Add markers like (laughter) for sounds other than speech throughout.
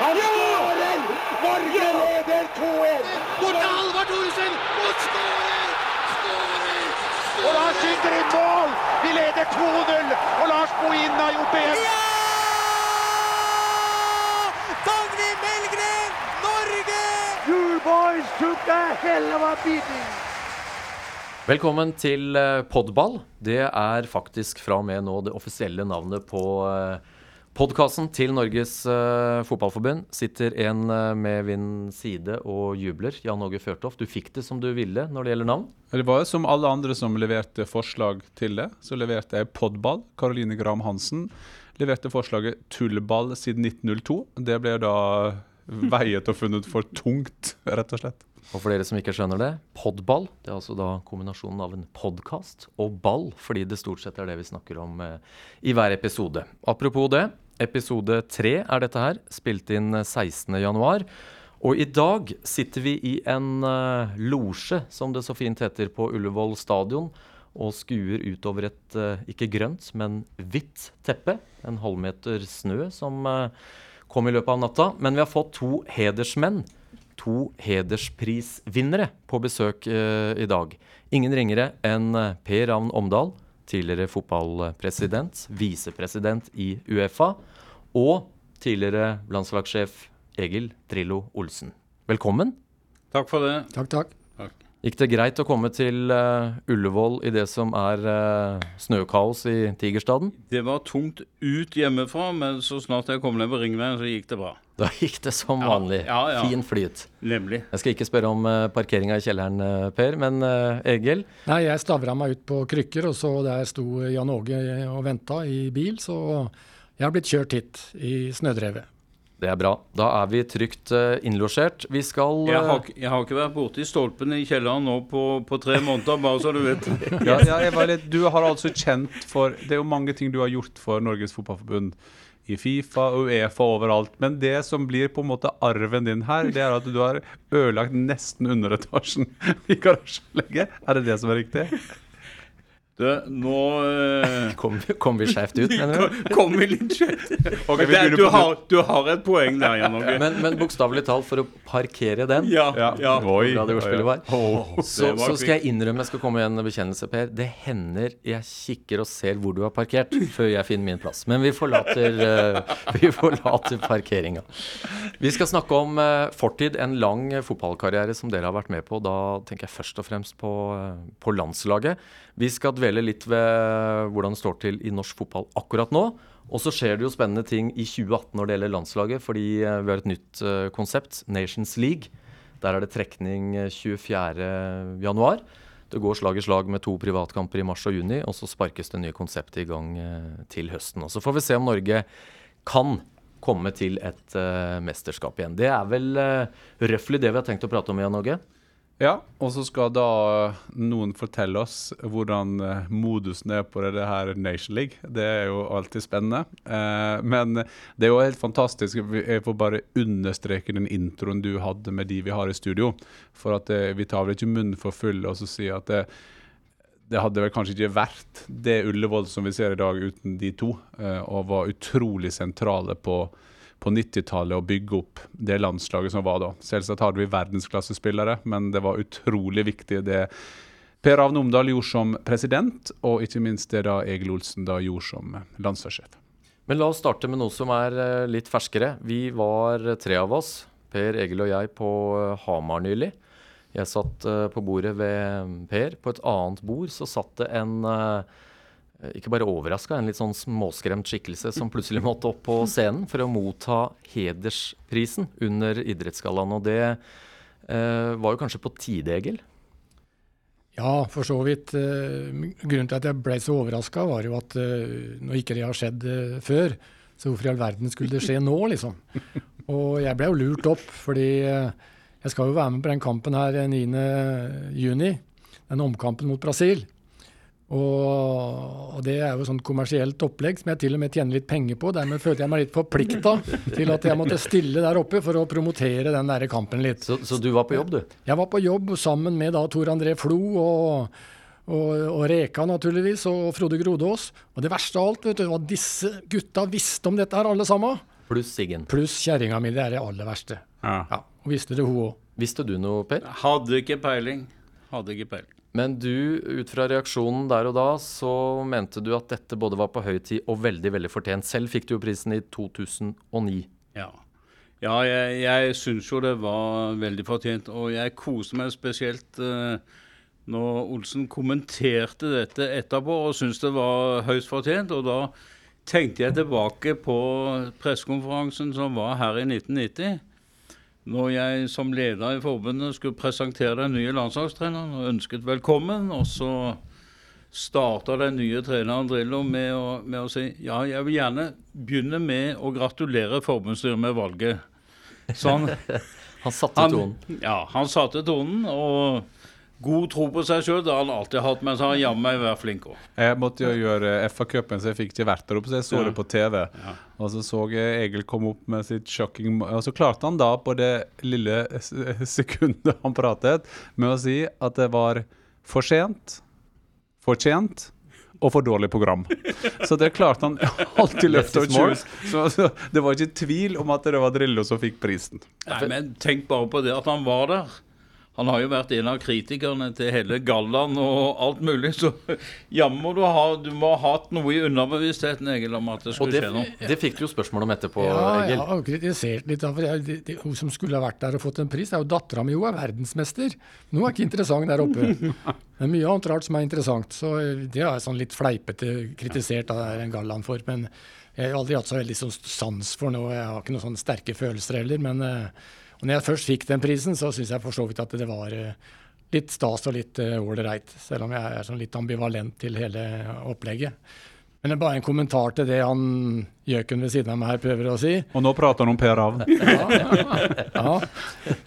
Han skårer! Norge leder 2-1! Bort til Halvard Thoresen! Og skårer! Og Lars skyter inn mål! Vi leder 2-0! Og Lars Bohin har gjort det igjen! Dagny Melgren, Norge! You boys took a hell of a beating! Velkommen til eh, Podball. Det er faktisk fra og med nå det offisielle navnet på podkasten til Norges uh, Fotballforbund. Sitter en uh, med min side og jubler. Jan Åge Fjørtoft, du fikk det som du ville når det gjelder navn. Det var som alle andre som leverte forslag til det. Så leverte jeg Podball. Karoline Graham Hansen leverte forslaget Tullball siden 1902. Det ble da veiet og funnet for tungt, rett og slett. Og for dere som ikke skjønner det, podball det er altså da kombinasjonen av en podkast og ball, fordi det stort sett er det vi snakker om eh, i hver episode. Apropos det, episode tre er dette her, spilt inn 16.1. Og i dag sitter vi i en uh, losje, som det så fint heter, på Ullevål stadion. Og skuer utover et uh, ikke grønt, men hvitt teppe. En halvmeter snø som uh, kom i løpet av natta. Men vi har fått to hedersmenn to hedersprisvinnere på besøk eh, i dag. Ingen ringere enn eh, Per Ravn Omdal, tidligere fotballpresident, visepresident i Uefa, og tidligere landslagssjef Egil Drillo Olsen. Velkommen. Takk for det. Takk, takk. Gikk det greit å komme til uh, Ullevål i det som er uh, snøkaos i Tigerstaden? Det var tungt ut hjemmefra, men så snart jeg kom ned på Ringveien, så gikk det bra. (laughs) Da gikk det som vanlig. Ja, ja, ja. Fin flyt. Nemlig. Jeg skal ikke spørre om uh, parkeringa i kjelleren, Per, men Egil? Nei, jeg stavra meg ut på krykker, og så der sto Jan Åge og venta i bil, så jeg har blitt kjørt hit i snødrevet. Det er bra. Da er vi trygt uh, innlosjert. Vi skal jeg, har, jeg, har, ikke vært borti stolpen i kjelleren nå på, på tre måneder, bare så du vet. (laughs) ja, ja, litt, du har altså kjent for Det er jo mange ting du har gjort for Norges Fotballforbund. I Fifa, Uefa, overalt. Men det som blir på en måte arven din her, det er at du har ødelagt nesten underetasjen i garasjeanlegget. Er det det som er riktig? Det, nå uh, kom, kom, vi skjevt ut, mener du? (laughs) Kom vi litt skjevt (laughs) okay, du, du, har, du, har, et poeng der, Jan Åge. Men, men bokstavelig talt, for å parkere den Ja, ja, ja. Oi, bra det ordspillet var. Oh, (laughs) så, så, skal jeg innrømme, jeg skal komme med en bekjennelse, Per. Det hender jeg kikker og ser hvor du har parkert, før jeg finner min plass. Men vi forlater, uh, vi forlater parkeringa. Vi skal snakke om uh, fortid, en lang fotballkarriere som dere har vært med på. Da tenker jeg først og fremst på, på landslaget. Vi skal dvele litt ved hvordan det står til i norsk fotball akkurat nå. Og så skjer det jo spennende ting i 2018 når det gjelder landslaget, fordi eh, vi har et nytt uh, konsept, Nations League. Der er det trekning 24.1. Det går slag i slag med to privatkamper i mars og juni, og så sparkes det nye konseptet i gang til høsten. Og så får vi se om Norge kan komme til et mesterskap igjen. Det er vel uh, røftlig det vi har tenkt å prate om, Jan Åge? Ja, og så skal da noen fortelle oss hvordan eh, modusen er på det her Nation League. Det er jo alltid spennende. Eh, men det er jo helt fantastisk. Jeg får bare understreke den introen du hadde med de vi har i studio. For at vi tar vel ikke munnen for full og så sier at det, det hadde vel kanskje ikke vært det Ullevål som vi ser i dag uten de to, eh, og var utrolig sentrale på på 90-tallet å bygge opp det landslaget som var da. Selvsagt hadde vi verdensklassespillere, men det var utrolig viktig det Per Ravne Omdal gjorde som president, og ikke minst det da Egil Olsen da gjorde som landslagssjef. Men la oss starte med noe som er eh, litt ferskere. Vi var tre av oss, Per, Egil og jeg, på eh, Hamar nylig. Jeg satt eh, på bordet ved Per. På et annet bord så satt det en Eh, ikke bare overraska, en litt sånn småskremt skikkelse som plutselig måtte opp på scenen for å motta hedersprisen under Idrettsgallaen. Og det eh, var jo kanskje på tide, Egil? Ja, for så vidt. Eh, grunnen til at jeg ble så overraska, var jo at eh, når ikke det har skjedd eh, før, så hvorfor i all verden skulle det skje nå, liksom? (laughs) Og jeg ble jo lurt opp, fordi eh, jeg skal jo være med på den kampen her 9.6, den omkampen mot Brasil. Og, og, det er jo sånn kommersielt opplegg som jeg til og med tjener litt penger på. Dermed følte jeg meg litt forplikta til at jeg måtte stille der oppe for å promotere den der kampen litt. Så, så, du var på jobb, du? Jeg var på jobb sammen med da Tor André Flo og, og, og Reka naturligvis, og Frode Grodås. Og det verste av alt vet du, var at disse gutta visste om dette her, alle sammen. Pluss Siggen. Pluss kjerringa mi. Det er det aller verste. Ja. Ja, og visste det, hun òg. Visste du noe, Per? Hadde ikke peiling. Hadde ikke peiling. Men du, ut fra reaksjonen der og da, så mente du at dette både var på høy tid og veldig, veldig fortjent. Selv fikk du jo prisen i 2009. Ja. Ja, jeg, jeg syns jo det var veldig fortjent. Og jeg koser meg spesielt eh, når Olsen kommenterte dette etterpå og syntes det var høyst fortjent. Og da tenkte jeg tilbake på pressekonferansen som var her i 1990. Når jeg som leder i forbundet skulle presentere den nye landslagstreneren og ønsket velkommen. Og så starta den nye treneren Drillo med å, med å si ja, jeg vil gjerne begynne med å gratulere forbundsstyret med valget. Så han, (laughs) Han satte tonen. ja, han satte tonen. og God tro på seg sjøl, det har han alltid hatt, men så har han jammen meg vært flink òg. Jeg måtte jo gjøre FA-cupen, så jeg fikk ikke vært der oppe, så jeg så Ja. det på TV. Og så så jeg Egil komme opp med sitt shocking Og så klarte han da, på det lille sekundet han pratet, med å si at det var for sent, fortjent og for dårlig program. Så det klarte han alltid løfte og choose. Så, så det var ikke tvil om at det var Drillo som fikk prisen. Nei, men tenk bare på det at han var der. Han har jo vært en av kritikerne til hele gallaen og alt mulig, så jammen må du ha Du må ha hatt noe i underbevisstheten, Egil, om at det skulle det, skje noe. det fikk du jo spørsmål om etterpå, Ja, jeg Egil. har jo kritisert litt. da, for jeg, de, de, Hun som skulle ha vært der og fått en pris, er jo dattera mi. Hun er verdensmester. Hun er ikke interessant der oppe. (laughs) Det er mye annet rart som er interessant. Så eh, det har jeg sånn litt fleipete kritisert av den gallaen for. Men jeg har aldri hatt så veldig sånn sans for noe. Jeg har ikke noen sånne sterke følelser heller. Men eh, og når jeg først fikk den prisen, så syns jeg for så vidt at det var eh, litt stas og litt ålreit. selv om jeg er sånn litt ambivalent til hele opplegget. Men det er bare en kommentar til det han gjøken ved siden av meg her prøver å si. Og nå prater han om Per Ravn. Ja,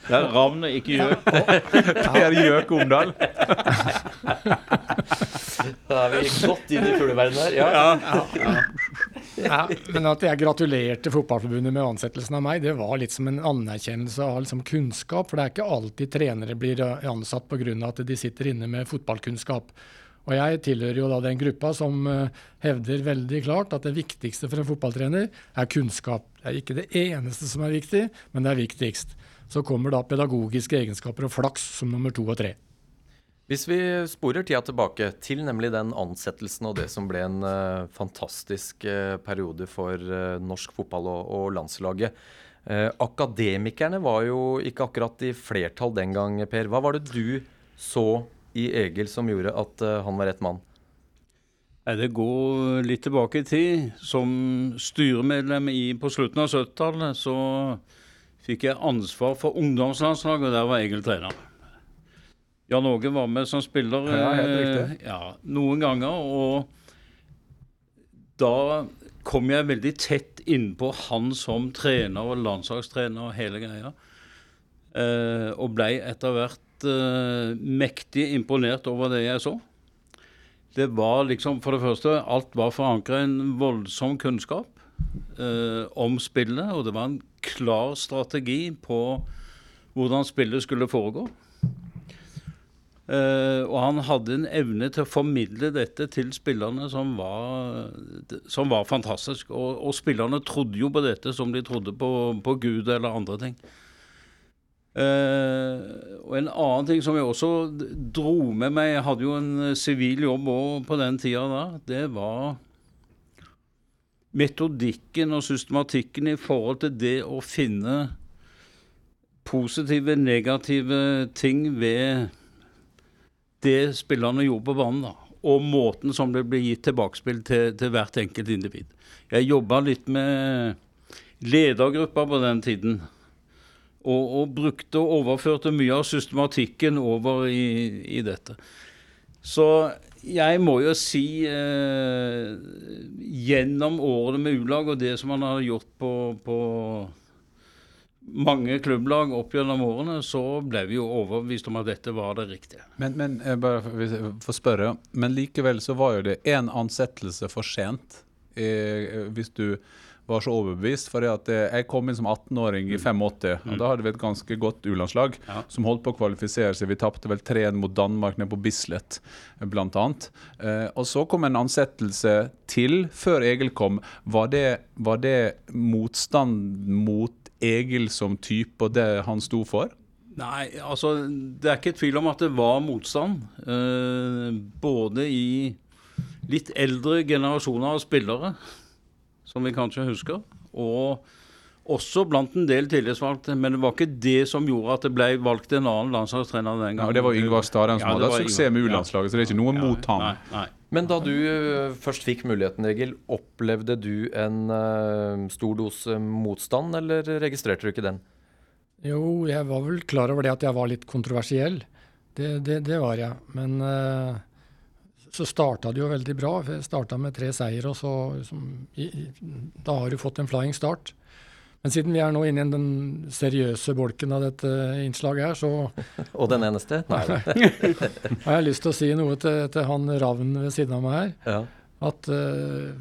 Det er ravn, ikke gjøk. Per Gjøk Omdal. Da er vi godt inn i fugleverdenen her. Ja. ja, men at jeg gratulerte Fotballforbundet med ansettelsen av meg, det var litt som en anerkjennelse av liksom kunnskap. For det er ikke alltid trenere blir ansatt pga. at de sitter inne med fotballkunnskap. Og jeg tilhører jo da den gruppa som eh, hevder veldig klart at det viktigste for en fotballtrener er kunnskap. Det er ikke det eneste som er viktig, men det er viktigst. Så kommer da pedagogiske egenskaper og flaks som nummer to og tre. Hvis vi sporer tida tilbake til nemlig den ansettelsen og det som ble en uh, fantastisk uh, periode for uh, norsk fotball og, og landslaget. Akademikerne var jo ikke akkurat i flertall den gang, Per. Hva var det du så i Egil som gjorde at eh, han var rett mann? Det går litt tilbake i tid. Som styremedlem i, på slutten av 70-tallet så fikk jeg ansvar for ungdomslandslaget, og der var Egil trener. Jan Åge var med som spiller Ja, eh, ja, noen ganger. Og da kom jeg veldig tett innpå han som trener og landslagstrener og hele greia. Eh, og blei etter hvert eh, mektig imponert over det jeg så. Det var liksom, for det første, alt var forankra i en voldsom kunnskap uh, om spillet, og det var en klar strategi på hvordan spillet skulle foregå. Uh, og han hadde en evne til å formidle dette til spillerne som var, som var fantastisk. Og, og spillerne trodde jo på dette som de trodde på, på Gud eller andre ting. Eh, og en annen ting som jeg også dro med meg Jeg hadde jo en eh, sivil jobb òg på den tida da. Det var metodikken og systematikken i forhold til det å finne positive, negative ting ved det spillerne gjorde på banen. da, Og måten som det ble gitt tilbakespill til, til hvert enkelt individ. Jeg jobba litt med ledergrupper på den tiden. Og, og brukte og overførte mye av systematikken over i, i dette. Så jeg må jo si eh, gjennom årene med U-lag og det som han har gjort på, på mange klubblag opp gjennom årene, så ble vi jo overbevist om at dette var det riktige. Men, men jeg bare får spørre, men likevel så var jo det én ansettelse for sent. Eh, hvis du var så overbevist. For jeg kom inn som 18-åring i 85, og da hadde vi et ganske godt U-landslag Ja. som holdt på å kvalifisere seg. Vi tapte vel 3-1 mot Danmark nede på Bislett, blant annet. Eh, og så kom en ansettelse til før Egil kom. Var det, var det motstand mot Egil som type og det han sto for? Nei, altså det er ikke tvil om at det var motstand. Eh, både i litt eldre generasjoner av spillere, som vi kanskje husker, og også blant en del tillitsvalgte. Men det var ikke det som gjorde at det ble valgt en annen landslagstrener den gangen. Ja, Det var Yngvar Stadheim som Ja, det hadde suksess med U-landslaget, så det er ikke noe mot ham. Nei, nei. Men da du eh, først fikk muligheten, Egil, opplevde du en uh, stor dose motstand, eller registrerte du ikke den? Jo, jeg var vel klar over det at jeg var litt kontroversiell. Det, det, det var jeg. Men eh, så starta det jo veldig bra. Jeg starta med tre seier, og så liksom, i, Da har du fått en flying start. Men siden vi er nå inne i den seriøse bolken av dette innslaget her, så (laughs) Og den eneste? Nei. (laughs) har jeg lyst til å si noe til, til han Ravn ved siden av meg her. Ja. At uh,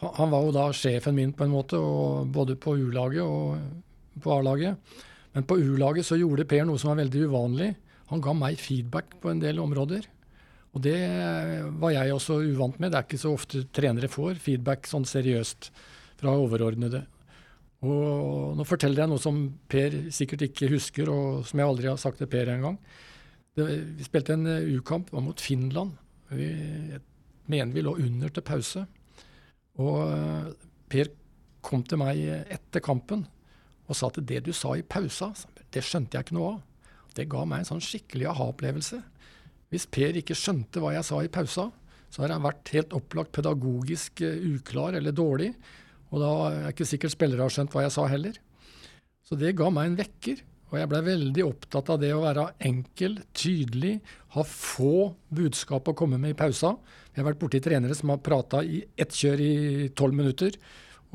han- var jo da sjefen min på en måte, og både på U-laget og på A-laget. Men på U-laget så gjorde Per noe som var veldig uvanlig. Han ga meg feedback på en del områder. Og det var jeg også uvant med. Det er ikke så ofte trenere får feedback sånn seriøst fra overordnede. Og nå forteller jeg noe som Per sikkert ikke husker, og som jeg aldri har sagt til Per engang. Vi spilte en eh, U-kamp, mot Finland. Vi, mener vi lå under til pause. Og eh, Per kom til meg etter kampen og sa at det du sa i pausa, det skjønte jeg ikke noe av. Det ga meg en sånn skikkelig aha-opplevelse. Hvis Per ikke skjønte hva jeg sa i pausa, så har han vært helt opplagt pedagogisk eh, uklar eller dårlig. Og da er ikke sikkert spillere har skjønt hva jeg sa heller. Så det ga meg en vekker. Og jeg blei veldig opptatt av det å være enkel, tydelig, ha få budskap å komme med i pausa. Jeg har vært borti trenere som har prata i ett kjør i tolv minutter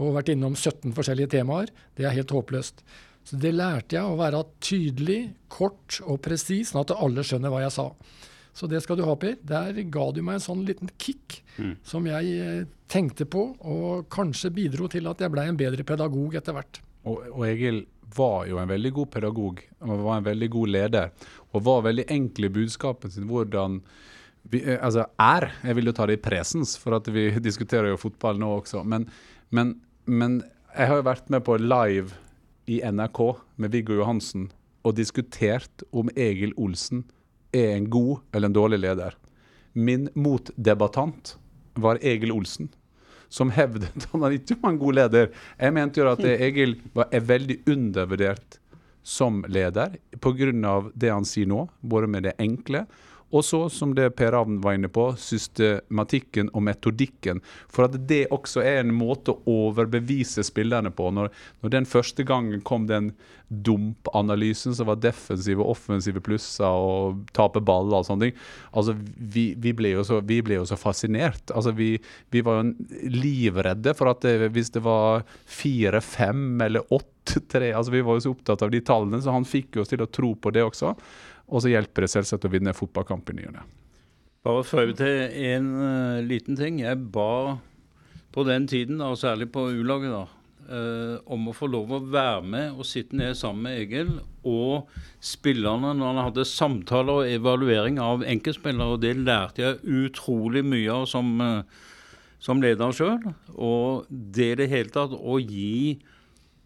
og vært innom 17 forskjellige temaer. Det er helt håpløst. Så det lærte jeg å være tydelig, kort og presis, sånn at alle skjønner hva jeg sa. Så det skal du ha, Per. Der ga du meg en sånn liten kick som jeg eh, tenkte på, og kanskje bidro til at jeg blei en bedre pedagog etter hvert. Og, og Egil var jo en veldig god pedagog og var en veldig god leder. Og var veldig enkel i budskapet sitt. Hvordan vi, eh, Altså er, jeg vil jo ta det i presens, for at vi (laughs) diskuterer jo fotball nå også. Men, men, men jeg har jo vært med på live i NRK med Viggo Johansen og diskutert om Egil Olsen er en god eller en dårlig leder. Min motdebattant var Egil Olsen som hevdet at han ikke var en god leder. Jeg mente jo at Egil var, er veldig undervurdert som leder pga. det han sier nå, både med det enkle og så, som det Per Ravn var inne på, systematikken og metodikken. For at det også er en måte å overbevise spillerne på. Når, når den første gangen kom den dump-analysen som var defensive og offensive plusser og tape baller og sånne ting, altså vi, vi, ble, jo så, vi ble jo så fascinert. Altså vi, vi var jo livredde for at det, hvis det var fire, fem eller åtte, tre altså Vi var jo så opptatt av de tallene, så han fikk oss til å tro på det også. Og så hjelper det selvsagt å vinne fotballkamp i ny og ne. Bare føye til en uh, liten ting. Jeg ba på den tiden, og særlig på U-laget, da, uh, om å få lov å være med og sitte ned sammen med Egil og spillerne når han hadde samtaler og evaluering av enkeltspillere. Og det lærte jeg utrolig mye av som, uh, som leder sjøl. Og det i det hele tatt å gi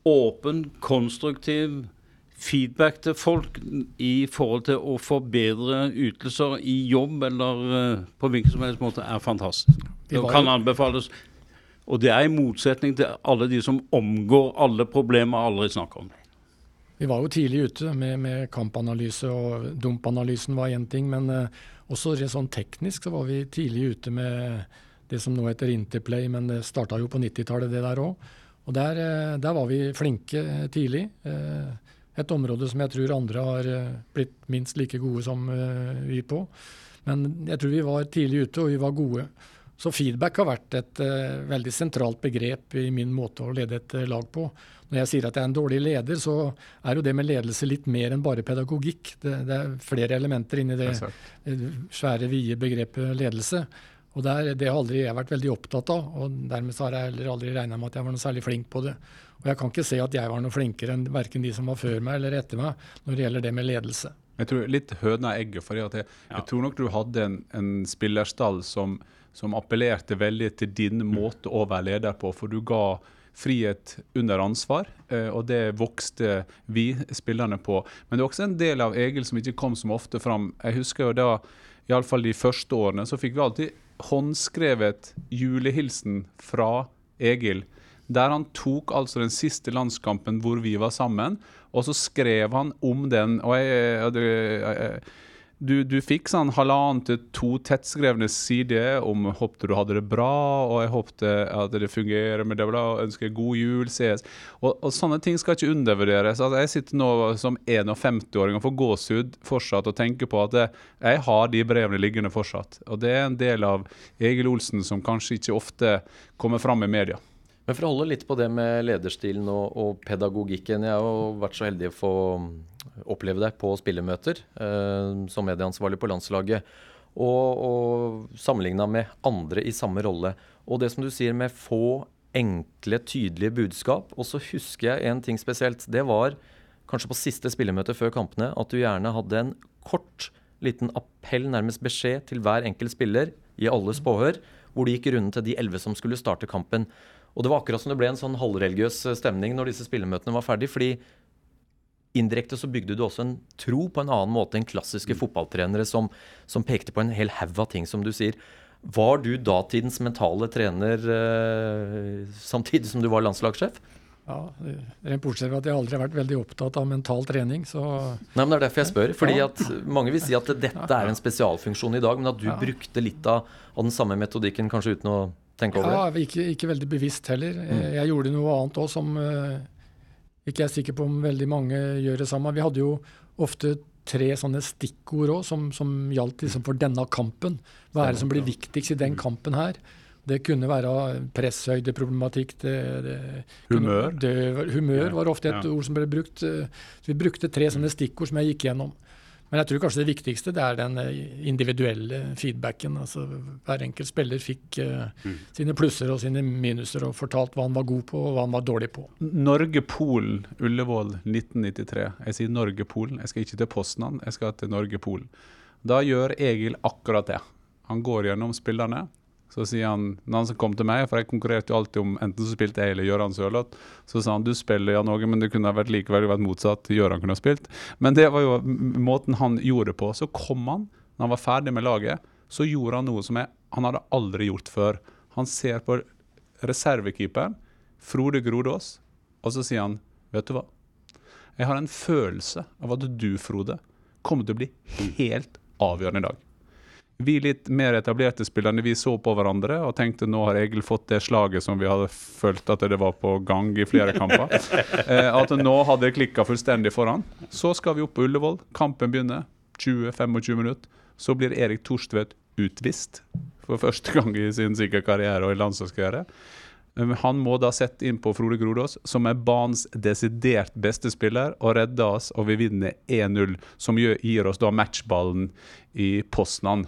åpen, konstruktiv feedback til folk i forhold til å få bedre ytelser i jobb eller eh, på hvilken som helst måte, er fantastisk. Det kan anbefales. Og det er i motsetning til alle de som omgår alle problemer og aldri snakker om. Vi var jo tidlig ute med, med kampanalyse, og dumpanalysen var én ting. Men eh, også sånn teknisk så var vi tidlig ute med det som nå heter Interplay, men det starta jo på 90-tallet, det der òg. Og der, eh, der var vi flinke eh, tidlig. Eh, et område som jeg tror andre har eh, blitt minst like gode som eh, vi på. Men jeg tror vi var tidlig ute, og vi var gode. Så feedback har vært et uh, veldig sentralt begrep i min måte å lede et lag på. Når jeg sier at jeg er en dårlig leder, så er jo det med ledelse litt mer enn bare pedagogikk. Det, det er flere elementer inni det eh, svære, vide begrepet ledelse. Og der, Det har aldri jeg vært veldig opptatt av, og dermed så har jeg heller aldri regna med at jeg var noe særlig flink på det. Og jeg kan ikke se at jeg var noe flinkere enn verken de som var før meg eller etter meg når det gjelder det med ledelse. Jeg tror Litt høna og egget. for at jeg, jeg, tror nok du hadde en, en spillerstall som, som, appellerte veldig til din måte å være leder på. For du ga frihet under ansvar, eh, og det vokste vi spillerne på. Men det er også en del av Egil som ikke kom så ofte fram. Jeg husker jo da, iallfall de første årene, så fikk vi alltid håndskrevet julehilsen fra Egil. Der han tok altså den siste landskampen hvor vi var sammen, og så skrev han om den. og jeg, jeg, du, du, fikk sånn halvannen til to tettskrevne sider om håpte du hadde det bra, og jeg håpte at det fungerer med det og ønsker god jul, ses. Og, og, sånne ting skal ikke undervurderes. Altså, jeg sitter nå som 51-åring og får gåsehud fortsatt og tenker på at jeg har de brevene liggende fortsatt. Og det er en del av Egil Olsen som kanskje ikke ofte kommer fram i media. Men for å holde litt på det med lederstilen og, og pedagogikken. Jeg har jo vært så heldig å få oppleve deg på spillemøter eh, som medieansvarlig på landslaget. Og, og sammenligna med andre i samme rolle. Og det som du sier med få enkle, tydelige budskap. Og så husker jeg en ting spesielt. Det var kanskje på siste spillemøte før kampene at du gjerne hadde en kort, liten appell, nærmest beskjed, til hver enkelt spiller i alles påhør, hvor du gikk runden til de elleve som skulle starte kampen. Og det var akkurat som det ble en sånn halvreligiøs eh, stemning når disse spillemøtene var ferdig, fordi indirekte så bygde du også en tro på en annen måte enn klassiske mm. fotballtrenere som, som, pekte på en hel haug av ting, som du sier. Var du datidens mentale trener eh, samtidig som du var landslagssjef? Ja, Rent bortsett fra at jeg aldri har vært veldig opptatt av mental trening, så Nei, men Det er derfor jeg spør. fordi at Mange vil si at dette er en spesialfunksjon i dag, men at du ja. brukte litt av, av den samme metodikken kanskje uten å tenke over det? Ja, ikke, ikke veldig bevisst heller. Mm. Jeg gjorde noe annet òg som uh, ikke jeg er sikker på om veldig mange gjør det samme. Vi hadde jo ofte tre sånne stikkord òg som, som gjaldt liksom for denne kampen. Hva er det som blir viktigst i den kampen her? Det kunne være presshøydeproblematikk. Det, det humør? Det, humør var ofte et ja. ord som ble brukt. Så vi brukte tre sånne stikkord som jeg gikk gjennom. Men jeg tror kanskje det viktigste det er den eh, individuelle feedbacken. altså Hver enkelt spiller fikk uh, mm. sine plusser og sine minuser og fortalt hva han var god på og hva han var dårlig på. Norge-Polen, Ullevål 1993. Jeg sier Norge-Polen. Jeg skal ikke til Poznan, jeg skal til Norge-Polen. Da gjør Egil akkurat det. Han går gjennom spillerne. Så sier han, når han kom til meg, for jeg konkurrerte jo alltid om enten så spilte jeg eller Gøran Sørloth, så sa han du spiller Jan Åge, men det kunne vært likevel vært motsatt. Gøran kunne ha spilt. Men det var jo måten han gjorde det på. Så kom han, når han var ferdig med laget, så gjorde han noe som jeg, han hadde aldri gjort før. Han ser på reservekeeperen, Frode Grodås, og så sier han vet du hva, jeg har en følelse av at du, Frode, kommer til å bli helt avgjørende i dag. Vi litt mer etablerte spillerne vi så på hverandre og tenkte nå har Egil fått det slaget som vi hadde følt at det var på gang i flere kamper. (laughs) Eh, at nå hadde det klikka fullstendig foran. Så skal vi opp på Ullevål. Kampen begynner. 20-25 minutter. Så blir Erik Torstvedt utvist for første gang i sin sikre karriere og i landslagskarriere. Han må da sette inn på Frode Grodås, som er banens desidert beste spiller, og redde oss, og vi vinner 1-0, som gir oss da matchballen i Poznan.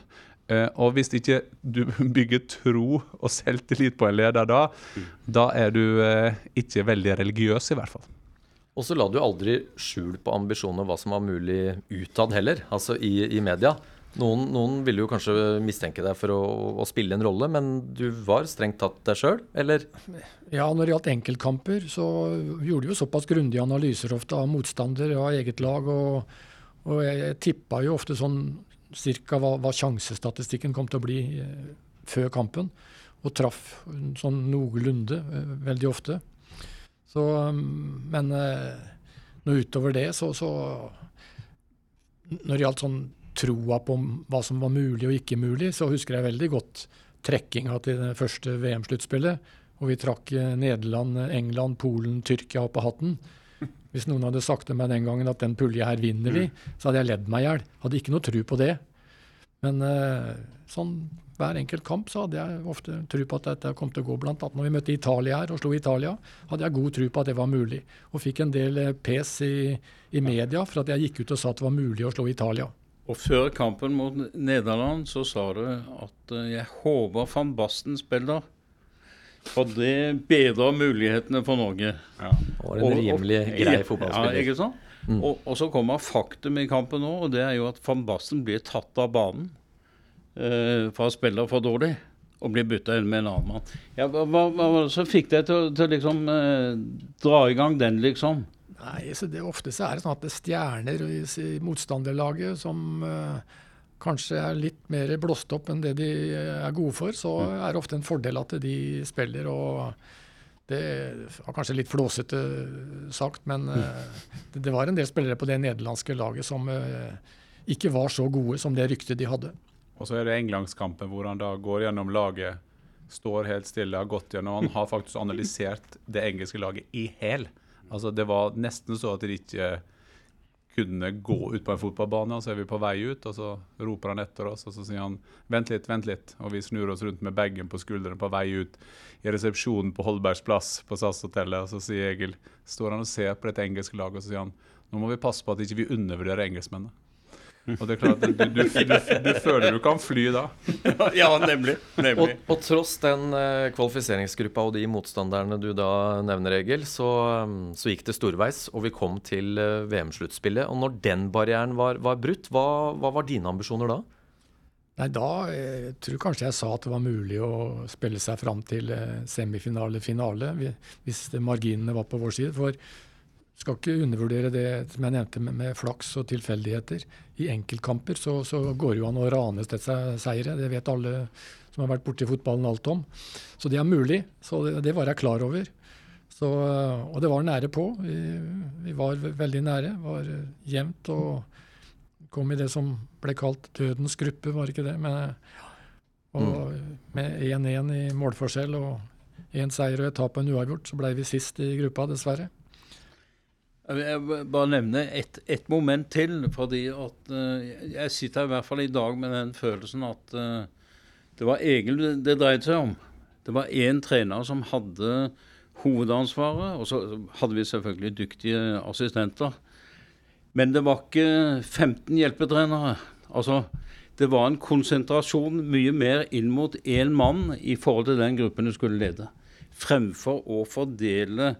Uh, og hvis ikke du (laughs) bygger tro og selvtillit på en leder da, da er du uh, ikke veldig religiøs, i hvert fall. Og så la du aldri skjul på ambisjoner hva som var mulig utad heller, altså i, i media. Noen, noen, ville jo kanskje mistenke deg for å, å, spille en rolle, men du var strengt tatt deg sjøl, eller? Ja, når det gjaldt enkeltkamper, så gjorde du jo såpass grundige analyser ofte av motstander og av eget lag. Og, og jeg, jeg tippa jo ofte sånn cirka hva, hva, sjansestatistikken kom til å bli eh, før kampen. Og traff sånn noenlunde eh, veldig ofte. Så, men eh, nå utover det, så, så Når det gjaldt sånn troa på hva som var mulig og ikke mulig, så husker jeg veldig godt trekkinga til det første VM-sluttspillet. Og vi trakk eh, Nederland, England, Polen, Tyrkia opp av hatten. Hvis noen hadde sagt til meg den gangen at den pulja her vinner vi, så hadde jeg ledd meg i hjel. Hadde ikke noe tru på det. Men eh, sånn hver enkelt kamp så hadde jeg ofte tro på at dette kom til å gå. Blant annet når vi møtte Italia her og slo Italia, hadde jeg god tro på at det var mulig. Og fikk en del eh, pes i, i media for at jeg gikk ut og sa at det var mulig å slå Italia. Og før kampen mot Nederland så sa du at uh, jeg håper van Basten spiller. For det bedrer mulighetene for Norge. Ja. Og en rimelig grei fotballspiller. Ja, ikke sant? Mm. Og, og, så kommer faktum i kampen nå, og det er jo at van Basten blir tatt av banen uh, for å spille for dårlig. Og blir bytta inn med en annen mann. Ja, hva, hva, hva så fikk deg til, til liksom uh, dra i gang den, liksom? Nei, så det, Ofte så er det sånn at det er stjerner i motstanderlaget som uh, kanskje er litt mer blåst opp enn det de er gode for. Så mm. er det ofte en fordel at de spiller. og det var kanskje litt flåsete sagt, men uh, det, det, var en del spillere på det nederlandske laget som uh, ikke var så gode som det ryktet de hadde. Og så er det englandskampen hvor han da går gjennom laget, står helt stille, har gått gjennom Han har faktisk analysert det engelske laget i hæl. Altså, det var nesten så at de ikke kunne gå ut på en fotballbane, og så er vi på vei ut, og så roper han etter oss, og så sier han 'vent litt, vent litt', og vi snur oss rundt med bagen på skuldrene på vei ut i resepsjonen på Holbergs plass på SAS-hotellet, og så sier Egil, står han og ser på dette engelske laget, og så sier han 'nå må vi passe på at ikke vi ikke undervurderer engelskmennene'. Og det er klart, du, du, du, du, føler du kan fly da. (laughs) ja, nemlig. nemlig. Og, og, tross den uh, kvalifiseringsgruppa og de motstanderne du da nevner, Egil, så, um, så gikk det storveis, og vi kom til uh, VM-sluttspillet. Og når den barrieren var, var brutt, hva, hva, var dine ambisjoner da? Nei, da jeg tror kanskje jeg sa at det var mulig å spille seg fram til uh, semifinale-finale, hvis marginene var på vår side. For skal ikke undervurdere det som jeg nevnte med, med flaks og tilfeldigheter. I enkeltkamper så, så går det jo an å rane seire. Det vet alle som har vært borti fotballen alt om. Så det er mulig. Så det, det var jeg klar over. Så, og det var nære på. Vi, vi var veldig nære. Var jevnt og kom i det som ble kalt dødens gruppe, var ikke det? Men, og mm. med 1-1 i målforskjell og én seier og et tap og en uavgjort, så ble vi sist i gruppa, dessverre. Jeg vil bare nevne ett et moment til. fordi at uh, Jeg sitter i hvert fall i dag med den følelsen at uh, det var Egil det dreide seg om. Det var én trener som hadde hovedansvaret, og så hadde vi selvfølgelig dyktige assistenter. Men det var ikke 15 hjelpetrenere. Altså, det var en konsentrasjon mye mer inn mot én mann i forhold til den gruppen du skulle lede, fremfor å fordele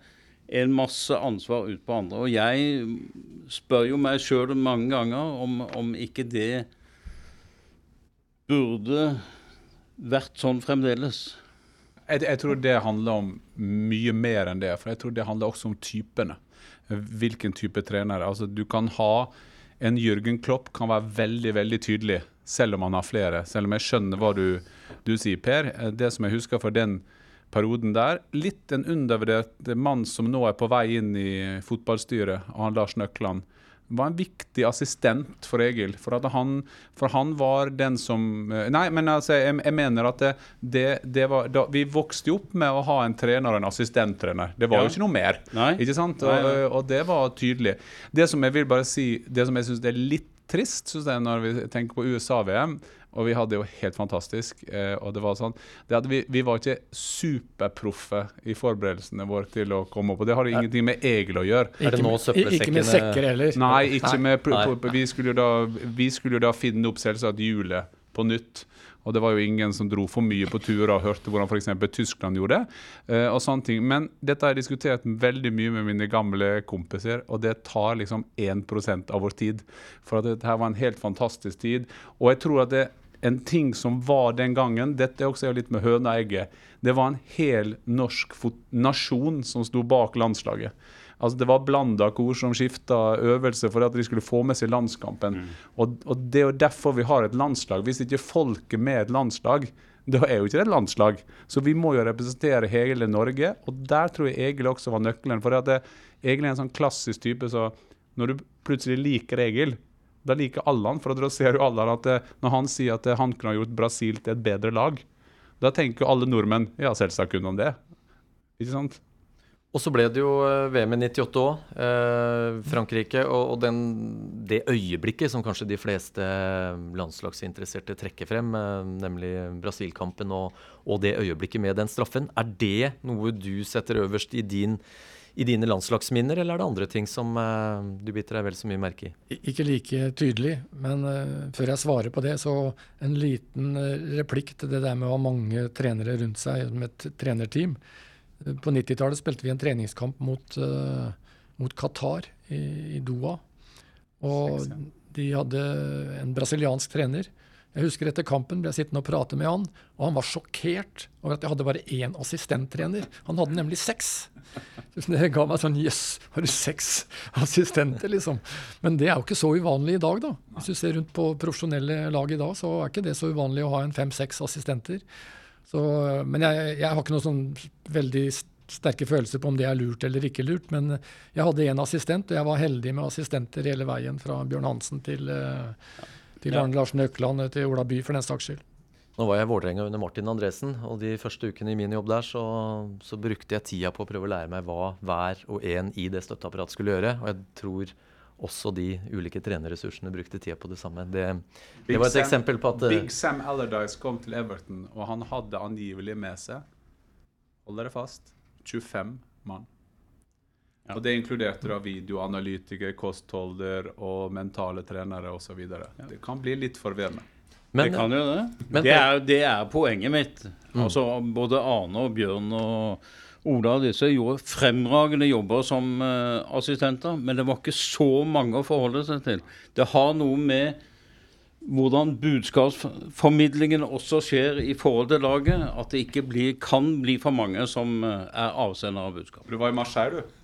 en masse ansvar ut på andre. Og jeg spør jo meg sjøl mange ganger om, om ikke det burde vært sånn fremdeles. Jeg, jeg, tror det handler om mye mer enn det. For jeg tror det handler også om typene. Hvilken type trener. Altså, du kan ha En Jørgen Klopp kan være veldig veldig tydelig, selv om han har flere. Selv om jeg skjønner hva du, du sier, Per. Det som jeg husker for den perioden der. Litt en undervurdert mann som nå er på vei inn i fotballstyret, og han Lars Nøkland. Var en viktig assistent for Egil. For, han, for han, var den som eh, Nei, men altså, jeg, jeg mener at det, det, det var da, Vi vokste jo opp med å ha en trener og en assistenttrener. Det var ja. jo ikke noe mer. Nei. Ikke sant? Og, nei, og, det var tydelig. Det som jeg vil bare si, det som jeg syns er litt trist, synes jeg, når vi tenker på USA-VM og vi hadde jo helt fantastisk. Eh, og det var sånn det vi, vi, var ikke superproffe i forberedelsene våre til å komme opp. Og det har ingenting med Egil å gjøre. Er det nå Ikke med sekker heller? Nei, ikke Nei. med vi skulle, da, vi skulle da finne opp selvsagt hjulet på nytt. Og det var jo ingen som dro for mye på turer og hørte hvordan f.eks. Tyskland gjorde det. Uh, og sånne ting. Men dette har jeg diskutert veldig mye med mine gamle kompiser, og det tar liksom 1% av vår tid. For at dette var en helt fantastisk tid. Og jeg tror at det en ting som var den gangen Dette er også litt med høna og egget. Det var en hel norsk nasjon som sto bak landslaget. Altså Det var blanda kor som skifta øvelse for at de skulle få med seg landskampen. Mm. Og, og, Det er jo derfor vi har et landslag. Hvis ikke folk er med et landslag, da er jo ikke det et landslag. Så vi må jo representere hele Norge, og der tror jeg Egil også var nøkkelen. For det, Egil er en sånn klassisk type så når du plutselig liker Egil, da liker alle han, for da ser jo alle at eh, når han sier at eh, han kunne ha gjort Brasil til et bedre lag, da tenker jo alle nordmenn ja, selvsagt kunne han det. Ikke sant? Og så ble det jo eh, VM i 98 òg, Frankrike. Og, den, det øyeblikket som kanskje de fleste landslagsinteresserte trekker frem, nemlig Brasil-kampen og, og, det øyeblikket med den straffen, er det noe du setter øverst i din i dine landslagsminner, eller er det andre ting som uh, du biter deg vel så mye merke i? Ikke like tydelig, men uh, før jeg svarer på det, så en liten uh, replikk til det der med å ha mange trenere rundt seg med et trenerteam. På 90-tallet spilte vi en treningskamp mot, mot Qatar i, i Doha. Og de hadde en brasiliansk trener jeg husker etter kampen ble jeg sittende og prate med han, og han var sjokkert over at jeg hadde bare én assistenttrener. Han hadde nemlig seks. Det ga meg sånn Jøss, yes, har du seks assistenter, liksom? Men det er jo ikke så uvanlig i dag, da. Hvis du ser rundt på profesjonelle lag i dag, så er ikke det så uvanlig å ha en fem-seks assistenter. Så, men jeg, jeg, har ikke noen sånn veldig sterke følelser på om det er lurt eller ikke lurt. Men jeg hadde én assistent, og jeg var heldig med assistenter hele veien fra Bjørn Hansen til uh, til Arne Larsen Økland, til Ola By, for den saks skyld. Nå var jeg i Vålerenga under Martin Andresen, og de første ukene i min jobb der så, så, brukte jeg tida på å prøve å lære meg hva hver og en i det støtteapparatet skulle gjøre. Og jeg tror også de ulike trenerressursene brukte tida på det samme. Det, det var et Sam, eksempel på at eh, Big Sam Allardyce kom til Everton, og han hadde angivelig med seg Hold dere fast 25 mann. Ja. Og Det inkluderte da videoanalytikere, kostholder og mentale trenere osv. Ja. Det kan bli litt forvirrende. Men, det kan jo det. Men, det, er, det, er, poenget mitt. Mm. Altså Både Arne og Bjørn og Ola og disse gjorde fremragende jobber som uh, assistenter, men det var ikke så mange å forholde seg til. Det har noe med hvordan budskapsformidlingen også skjer i forhold til laget. At det ikke blir, kan bli for mange som uh, er avsender av budskap. Du var i Marseille, du?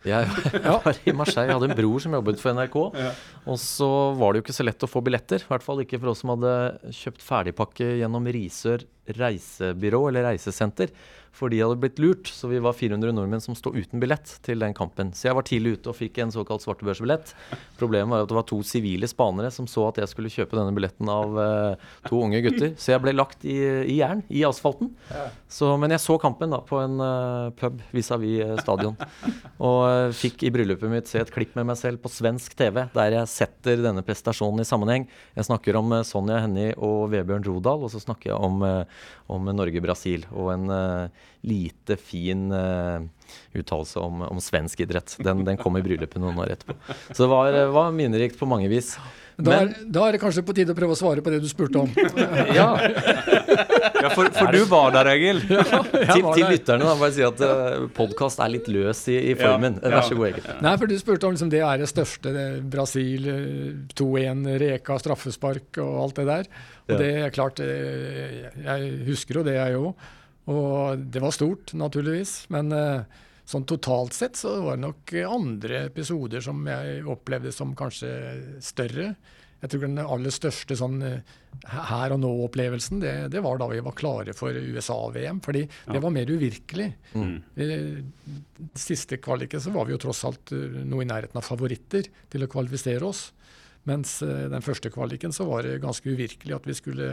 Jeg, var i Marseille, jeg hadde en bror som jobbet for NRK. Ja. Og så var det jo ikke så lett å få billetter. I hvert fall ikke for oss som hadde kjøpt ferdigpakke gjennom Risør reisebyrå eller reisesenter for de hadde blitt lurt. Så vi var 400 nordmenn som sto uten billett til den kampen. Så jeg var tidlig ute og fikk en såkalt svartebørsbillett. Problemet var at det var to sivile spanere som så at jeg skulle kjøpe denne billetten av uh, to unge gutter. Så jeg ble lagt i, i jern, i asfalten. Så, men jeg så kampen da på en uh, pub vis-à-vis -vis, uh, stadion. (laughs) Og fikk i bryllupet mitt se et klipp med meg selv på svensk TV, der jeg setter denne prestasjonen i sammenheng. Jeg snakker om Sonja Hennie og Vebjørn Rodal, og så snakker jeg om, om Norge-Brasil. og en lite fin uh, uttalelse om, om, svensk idrett. Den, den, kom i bryllupet noen år etterpå. Så det var, eh, var minnerikt på mange vis. Da er, da er, det kanskje på tide å prøve å svare på det du spurte om. (laughs) ja. ja for, for, du var der, Egil. Ja, til, til lytterne da, bare si at uh, eh, podkast er litt løs i, i formen. Ja, Vær så god, Egil. Nei, for Du spurte om liksom, det er det største. Det, Brasil 2-1, Reka, straffespark og alt det der. Og det er klart, jeg husker jo det, jeg òg. Og det var stort, naturligvis. Men uh, sånn totalt sett så var det nok andre episoder som jeg opplevde som kanskje større. Jeg tror den aller største sånn uh, her og nå-opplevelsen, det, det, var da vi var klare for USA-VM. Fordi ja. det var mer uvirkelig. Mm. I siste kvaliken så var vi jo tross alt uh, noe i nærheten av favoritter til å kvalifisere oss. Mens den første kvaliken så var det ganske uvirkelig at vi skulle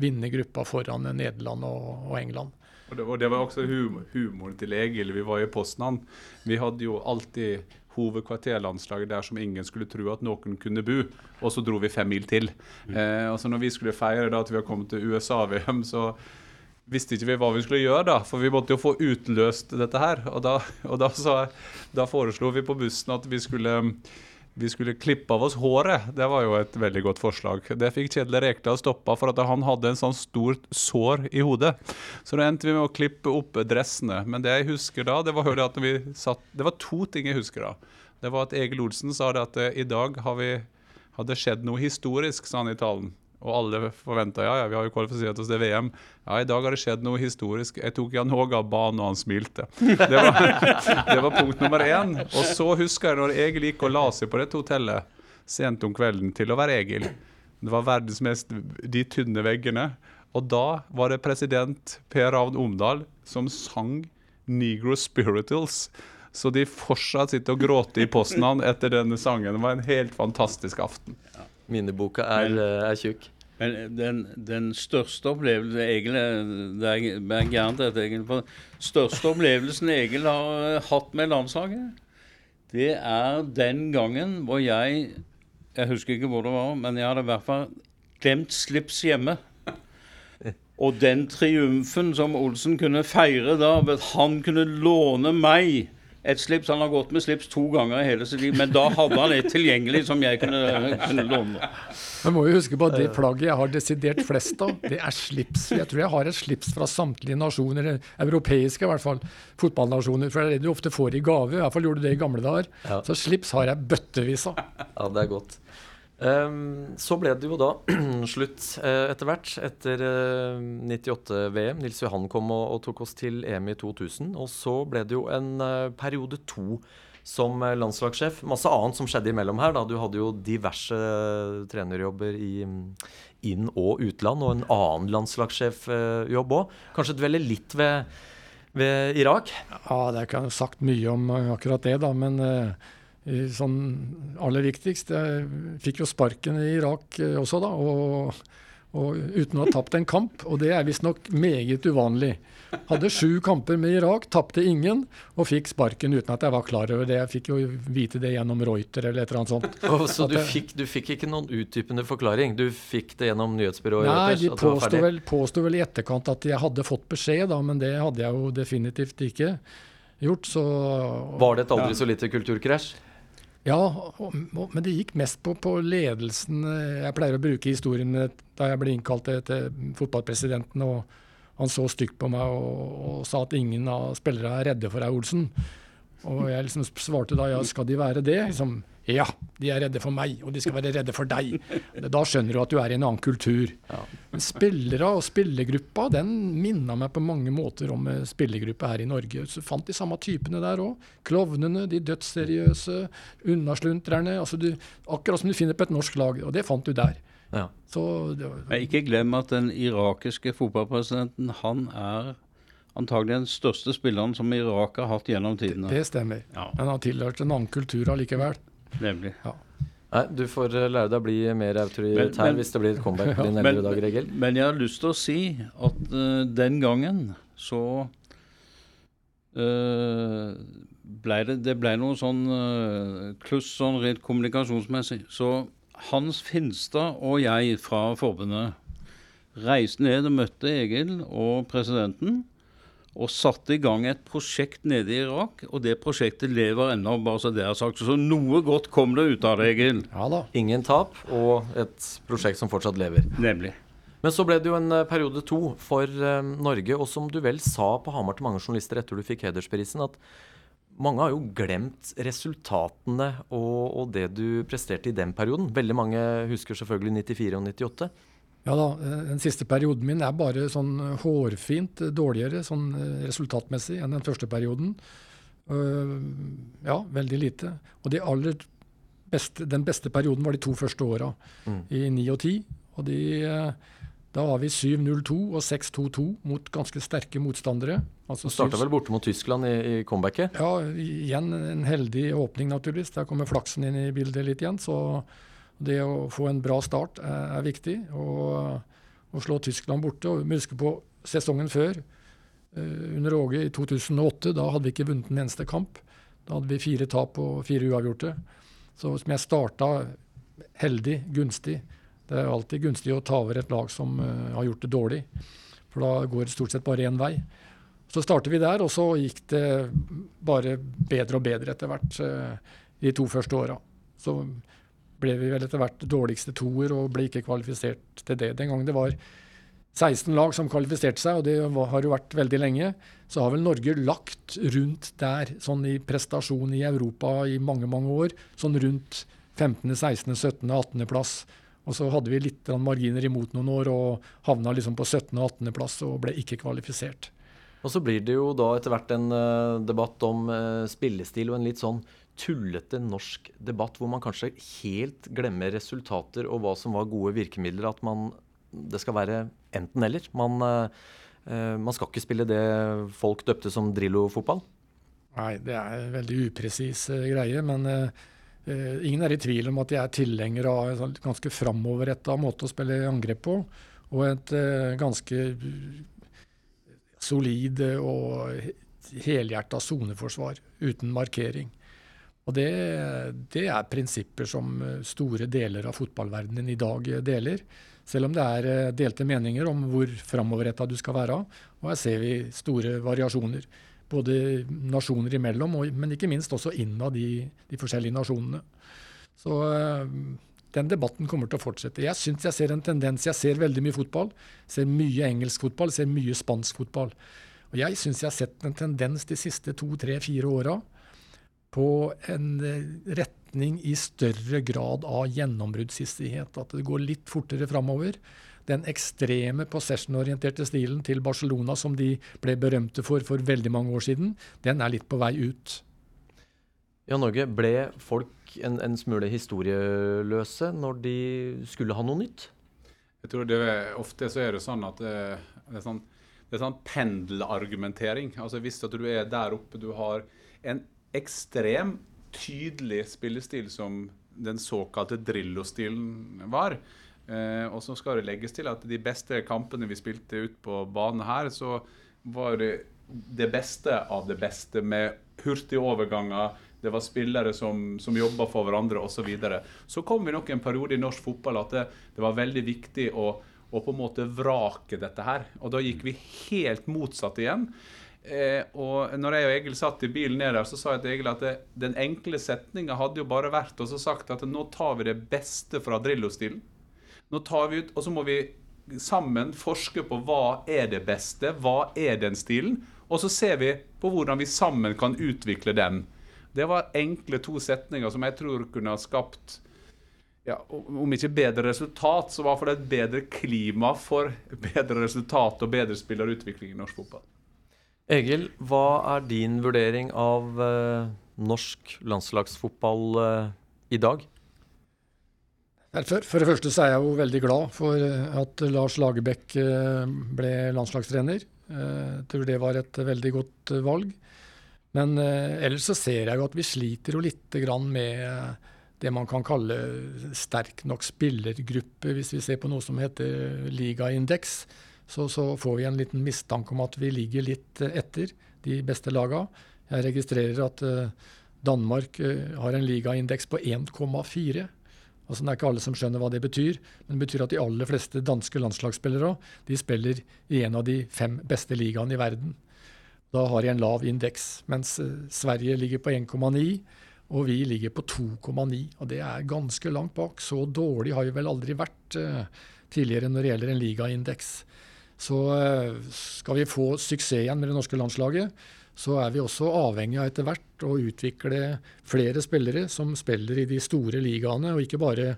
vinne gruppa foran Nederland og, og England. Og det, og det var også humor, humoren til Egil. Vi var i Poznan. Vi hadde jo alltid hovedkvarterlandslaget der som ingen skulle tro at noen kunne bo. Og så dro vi fem mil til. Mm. Eh, og så når vi skulle feire da at vi har kommet til USA-VM, så visste ikke vi hva vi skulle gjøre, da. For vi måtte jo få utløst dette her. Og da, og da, så, da foreslo vi på bussen at vi skulle vi skulle klippe av oss håret. Det var jo et veldig godt forslag. Det fikk Kjedel Rekdal stoppa for at han hadde en sånn stort sår i hodet. Så da endte vi med å klippe opp dressene. Men det jeg husker da, det var, satt, det var to ting jeg husker da. Det var at Egil Olsen sa det at eh, i dag vi, hadde skjedd noe historisk, sa han i talen. Og alle forventa ja, ja, vi har jo kvalifisert oss til VM. Ja, i dag har det skjedd noe historisk. Jeg tok Jan Håge av banen, og han smilte. Det var, (laughs) det var, punkt nummer én. Og så husker jeg når Egil gikk og la seg på dette hotellet sent om kvelden til å være Egil. Det var verdens mest de tynne veggene. Og da var det president Per Ravn Omdal som sang Negro Spirituals. Så de fortsatt sitter og gråter i posten etter denne sangen. Det var en helt fantastisk aften. Minneboka er, er tjukk. Men den, den største opplevelsen Egil Det er gærent dette, Egil. Største opplevelsen Egil har eh, hatt med landslaget, det er den gangen hvor jeg Jeg husker ikke hvor det var, men jeg hadde i hvert fall glemt slips hjemme. Og den triumfen som Olsen kunne feire da, ved at han kunne låne meg et slips. Han har gått med slips to ganger i hele sitt liv, men da hadde han et tilgjengelig som jeg kunne, kunne låne. Man må jo huske på at det plagget jeg har desidert flest av, det er slips. Jeg tror jeg har et slips fra samtlige nasjoner, europeiske i hvert fall, fotballnasjoner. For det er det du ofte får i gave. I hvert fall gjorde du det i gamle dager. Ja. Så slips har jeg bøttevis av. Ja, det er godt. Ehm, så ble det jo da (clears throat) slutt eh, etter hvert, etter eh, 98-VM. Nils Johan kom og, tok oss til EM i 2000. Og så ble det jo en eh, periode to som eh, landslagssjef. Masse annet som skjedde imellom her. da. Du hadde jo diverse eh, trenerjobber i inn- og utland, og en annen landslagssjefjobb òg. Kanskje dvele litt ved, ved Irak? Ja, det kan ikke sagt mye om eh, akkurat det, da. Men eh, i sånn aller viktigst Jeg fikk jo sparken i Irak eh, også, da. Og, og uten å ha tapt en kamp. Og det er visstnok meget uvanlig. Hadde sju kamper med Irak, tapte ingen, og fikk sparken uten at jeg var klar over det. Jeg fikk jo vite det gjennom Reuter eller et eller annet sånt. (laughs) Oh, så du jeg, fikk, du fikk ikke noen utdypende forklaring? Du fikk det gjennom nyhetsbyrået? Nei, Reuters, de påsto vel, påsto vel i etterkant at jeg hadde fått beskjed, da, men det hadde jeg jo definitivt ikke gjort. Så Var det et aldri så lite kulturkrasj? Ja, men det gikk mest på, på ledelsen. Jeg pleier å bruke historien da jeg ble innkalt til fotballpresidenten, og han så stygt på meg og, og sa at ingen av spillerne er redde for deg, Olsen. Og jeg liksom svarte da ja, skal de være det? Liksom, ja, de er redde for meg, og de skal være redde for deg. Da skjønner du at du er i en annen kultur. Men spillere og spillergruppa den minna meg på mange måter om eh, spillergruppa her i Norge. Så fant de samme typene der òg. Klovnene, de dødsseriøse, unnasluntrerne. Altså du, akkurat som du finner på et norsk lag. Og det fant du der. Ja. Så det, var- Men ikke glem at den irakiske fotballpresidenten, han er antagelig den største spilleren som Irak har hatt gjennom tidene. det stemmer. Ja. Men han tilhørte en annen kultur allikevel. Nemlig. Nei, du får eh, lære deg å bli mer autoritær Men- men- hvis det blir et comeback på dine (laughs) Men, eldre dager, Egil. men jeg har lyst til å si at uh, den gangen så uh, ble det, det ble noe sånn uh, kluss sånn rent kommunikasjonsmessig. Så Hans Finstad og jeg fra forbundet reiste ned og møtte Egil og presidenten. Og satte i gang et prosjekt nede i Irak, og det prosjektet lever ennå. bare Så det er sagt. Så noe godt kom det ut av det, Egil. Ja da. Ingen tap, og et prosjekt som fortsatt lever. Nemlig. Men så ble det jo en eh, periode to for eh, Norge, og som du vel sa på Hamar til mange journalister etter du fikk hedersprisen, at mange har jo glemt resultatene og, og det du presterte i den perioden. Veldig mange husker selvfølgelig 94 og 98. Ja da, eh, Den siste perioden min er bare sånn eh, hårfint dårligere sånn eh, resultatmessig enn den første perioden. Ja, veldig lite. Og de aller beste, den beste perioden var de to første åra, i 9 og 10. Og de, da var vi 7-0-2 og 6-2-2 mot ganske sterke motstandere. Altså starta vel borte mot Tyskland i, i comebacket. ja, igjen en heldig åpning, naturligvis. Der kommer flaksen inn i bildet litt igjen. Så det å få en bra start er, er viktig. Og å slå Tyskland borte. Og vi husker på sesongen før, eh, under Åge i 2008. Da hadde vi ikke vunnet en eneste kamp. Da hadde vi fire tap og fire uavgjorte. Så som jeg starta heldig, gunstig. Det er alltid gunstig å ta over et lag som eh, har gjort det dårlig. For da går det stort sett bare én vei. Så startet vi der, og så gikk det bare bedre og bedre etter hvert eh, de to første åra. Så ble vi vel etter hvert dårligste toer og ble ikke kvalifisert til det. Den gangen det var 16 lag som kvalifiserte seg, og det har jo vært veldig lenge, så har vel Norge lagt rundt der, sånn i prestasjon i Europa i mange, mange år, sånn rundt 15., 16., 17., 18. plass. Og så hadde vi litt marginer imot noen år og havna liksom på 17. og 18. plass og ble ikke kvalifisert. Og så blir det jo da etter hvert en eh, debatt om eh, spillestil og en litt sånn tullete norsk debatt hvor man kanskje helt glemmer resultater og hva som var gode virkemidler. At man Det skal være enten-eller. Man, eh, man skal ikke spille det folk døpte som Drillo-fotball. Nei, det er en veldig upresis eh, greie, men uh, ingen er i tvil om at jeg er tilhenger av en sånn ganske framoverretta måte å spille angrep på, og et uh, ganske solid og helhjerta soneforsvar uten markering. Og det, det er prinsipper som eh, store deler av fotballverdenen i dag eh, deler. Selv om det er eh, delte meninger om hvor framoverretta du skal være. Og her ser vi store variasjoner. både nasjoner imellom, men ikke minst også innad de, de forskjellige nasjonene. Så den debatten kommer til å fortsette. Jeg syns jeg ser en tendens. Jeg ser veldig mye fotball. Ser mye engelsk fotball, ser mye spansk fotball. Og jeg syns jeg har sett en tendens de siste to, tre, fire åra på en eh, retning i større grad av gjennombruddshissighet. At det går litt fortere framover. Den ekstreme possession-orienterte stilen til Barcelona som de ble berømte for for veldig mange år siden, den er litt på vei ut. Ja, Norge, ble folk en, en smule historieløse når de skulle ha noe nytt? Jeg tror det er, Ofte så er det sånn at det, det er sånn, det er sånn pendelargumentering. Altså Hvis at du er der oppe, du har en ekstrem tydelig spillestil som den såkalte Drillo-stilen var. Eh, og så skal det legges til at de beste kampene vi spilte ut på banen her, så var det det beste av det beste med hurtige overganger. Det var spillere som, som jobba for hverandre osv. Så, videre. så kom vi nok en periode i norsk fotball at det, det var veldig viktig å, å, på en måte vrake dette her. Og da gikk vi helt motsatt igjen. Eh, og når jeg og Egil satt i bilen ned der, så sa jeg til Egil at det, den enkle setninga hadde jo bare vært og så sagt at nå tar vi det beste fra Drillo-stilen. Nå tar vi ut, Og så må vi sammen forske på hva er det beste, hva er den stilen, og så ser vi på hvordan vi sammen kan utvikle den. Det var enkle to setninger som jeg tror kunne ha skapt ja, om ikke bedre resultat, så i hvert fall et bedre klima for bedre resultat og bedre spillerutvikling i norsk fotball. Egil, hva er din vurdering av eh, norsk landslagsfotball eh, i dag? For, det første så er jeg jo veldig glad for eh, at Lars Lagerbäck eh, ble landslagstrener. Jeg eh, tror det var et veldig godt valg. Men ellers så ser jeg jo at vi sliter jo litt med det man kan kalle sterk nok spillergruppe. Hvis vi ser på noe som heter ligaindeks, så, så, får vi en liten mistanke om at vi ligger litt etter de beste laga. Jeg registrerer at Danmark har en ligaindeks på 1,4. Altså, det er ikke alle som skjønner hva det betyr, men det betyr at de aller fleste danske landslagsspillere de spiller i en av de fem beste ligaene i verden. Da har de en lav indeks, mens eh, Sverige ligger på 1,9 og vi ligger på 2,9. Og det er ganske langt bak. Så dårlig har vi vel aldri vært tidligere når det gjelder en ligaindeks. Så uh, skal vi få suksess igjen med det norske landslaget, så er vi også avhengig av etter hvert å utvikle flere spillere som spiller i de store ligaene, og ikke bare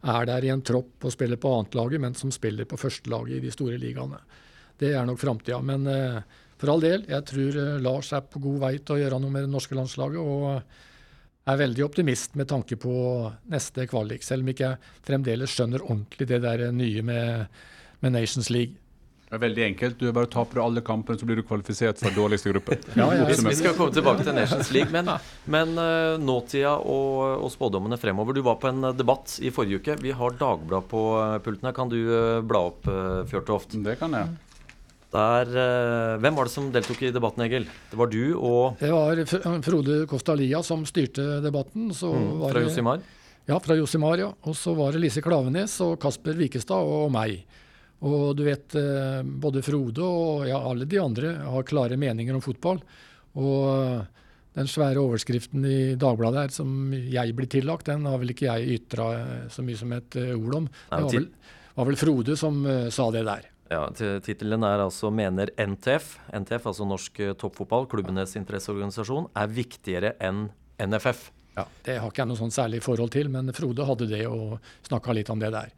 er der i en tropp og spiller på annetlaget, men som spiller på førstelaget i de store ligaene. Det er nok framtida. Men eh, for all del, jeg tror eh, Lars er på god vei til å gjøre noe med det norske landslaget. og er veldig optimist med tanke på neste kvalik, selv om ikke jeg fremdeles skjønner ordentlig det der nye med, med Nations League. Det er veldig enkelt. Du er bare taper du alle kampene, så blir du kvalifisert for dårligste gruppe. (laughs) ja, ja, vi, vi skal komme tilbake til Nations League, men, men uh, nåtida og, og, spådommene fremover. Du var på en debatt i forrige uke. Vi har Dagbladet på uh, pulten her. Kan du uh, bla opp, uh, Fjørtoft? Det kan jeg. Der, hvem var det som deltok i debatten, Egil? Det var du og Det var Frode Kostalia som styrte debatten. Mm, fra Josimar? Ja, fra Josimar, ja. Og så var det Lise Klavenes og Kasper Wikestad og meg. Og du vet, eh, både Frode og ja, alle de andre har klare meninger om fotball. Og eh, den svære overskriften i Dagbladet her som jeg blir tillagt, den har vel ikke jeg ytra eh, så mye som et ord om. Det var vel, var vel Frode som sa det der. Ja, Tittelen er altså 'Mener NTF', NTF, altså Norsk Toppfotball, klubbenes interesseorganisasjon, er viktigere enn NFF. Ja, Det har ikke jeg noe sånn særlig forhold til, men Frode hadde det og snakka litt om det der.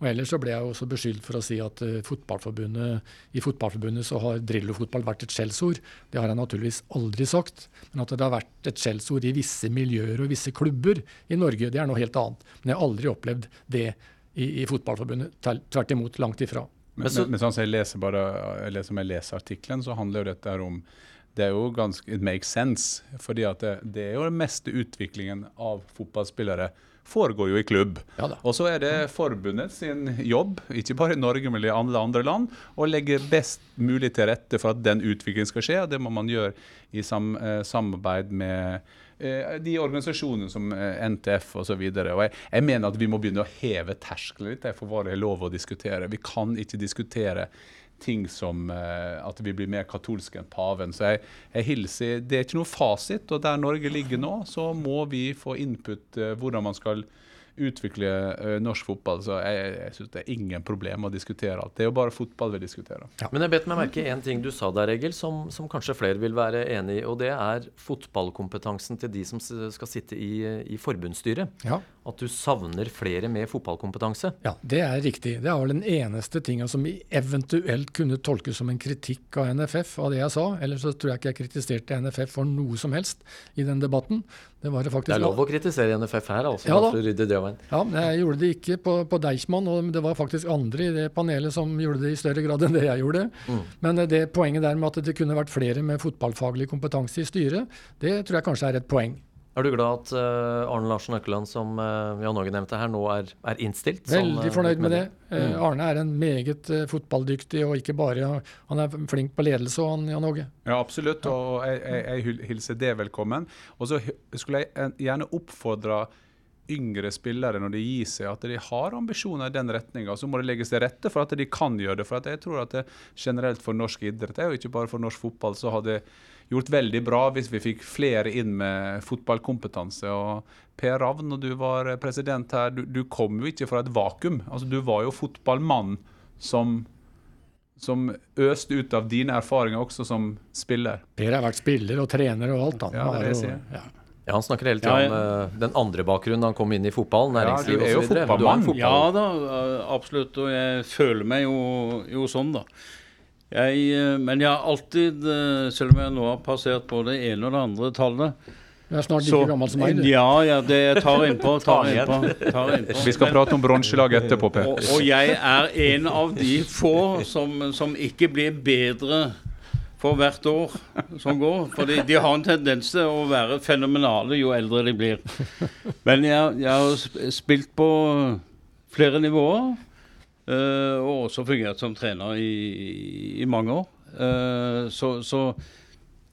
Og Ellers så ble jeg også beskyldt for å si at uh, fotballforbundet, i Fotballforbundet så har Drillo-fotball vært et skjellsord. Det har jeg naturligvis aldri sagt. Men at det har vært et skjellsord i visse miljøer og visse klubber i Norge, det er noe helt annet. Men jeg har aldri opplevd det i, i Fotballforbundet. Tvert imot, langt ifra. Men, men, men sånn som jeg leser bare, eller som jeg leser artikkelen, så handler jo dette om det er jo ganske, It makes sense. fordi at det, det er jo den meste utviklingen av fotballspillere foregår jo i klubb. Ja og så er det forbundet sin jobb, ikke bare i Norge, men i alle andre land, å legge best mulig til rette for at den utviklingen skal skje. og Det må man gjøre i sam, eh, samarbeid med, eh, de organisasjonene som eh, NTF osv. Jeg, jeg mener at vi må begynne å heve terskelen litt for hva det er lov å diskutere. Vi kan ikke diskutere ting som uh, at vi blir mer katolske enn paven. Så jeg, jeg, hilser Det er ikke noe fasit. Og der Norge ligger nå, så må vi få input uh, hvordan man skal utvikle uh, norsk fotball. Så jeg, jeg syns det er ingen problem å diskutere alt. Det er jo bare fotball vi diskuterer. Ja. Men jeg bet meg merke en ting du sa der, Egil, som, som, kanskje flere vil være enig i. Og det er fotballkompetansen til de som skal sitte i, i forbundsstyret. Ja. At du savner flere med fotballkompetanse. Ja, det er riktig. Det er vel den eneste tinga som eventuelt kunne tolkes som en kritikk av NFF, av det jeg sa. Ellers så tror jeg ikke jeg kritiserte NFF for noe som helst i den debatten. Det, det, er lov å kritisere NFF her, altså. Ja, for å Ja, jeg gjorde det ikke på, på Deichman, og det var faktisk andre i det panelet som gjorde det i større grad enn det jeg gjorde. Mm. Men det poenget der med at det kunne vært flere med fotballfaglig kompetanse i styret, det tror jeg kanskje er et poeng. Er du glad at uh, Arne Larsen Økkeland, som uh, Jan Åge nevnte her, nå er, er innstilt? Veldig som, fornøyd med det. Mm. Arne er en meget fotballdyktig, og ikke bare Han er flink på ledelse, han Jan Åge. Ja, absolutt, og jeg, jeg, jeg hilser det velkommen. Og så skulle jeg gjerne oppfordre yngre spillere når de gir seg, at de har ambisjoner i den retninga. Så må det legges til rette for at de kan gjøre det. For jeg tror at det generelt for norsk idrett, og ikke bare for norsk fotball, så hadde gjort veldig bra hvis vi fikk flere inn med fotballkompetanse. og Per Ravn, når du var president her, du, du kom jo ikke fra et vakuum. Altså, du var jo fotballmann som som øste ut av dine erfaringer også som spiller. Per har vært spiller og trener og alt. Han. Ja, det er det jeg sier. Ja. Ja, Han snakker hele tida ja, om uh, den andre bakgrunnen han kom inn i fotballen, næringsliv ja, osv. fotballmann Ja da, absolutt. Og jeg føler meg jo, jo sånn, da. Jeg, eh, men jeg har alltid, eh, selv om jeg nå har passert på det ene og det andre tallet du er snart like så, gammel som meg. Du. Ja, ja, det jeg tar innpå. (laughs) Tar innpå, tar innpå. Vi skal men, prate om bronselaget etterpå, Per. Og, og, jeg er en av de få som, som ikke blir bedre for hvert år som går. For de, har en tendens til å være fenomenale jo eldre de blir. Men jeg, jeg har spilt på flere nivåer. Uh, og også fungert som trener i, i mange år. Uh, så, så,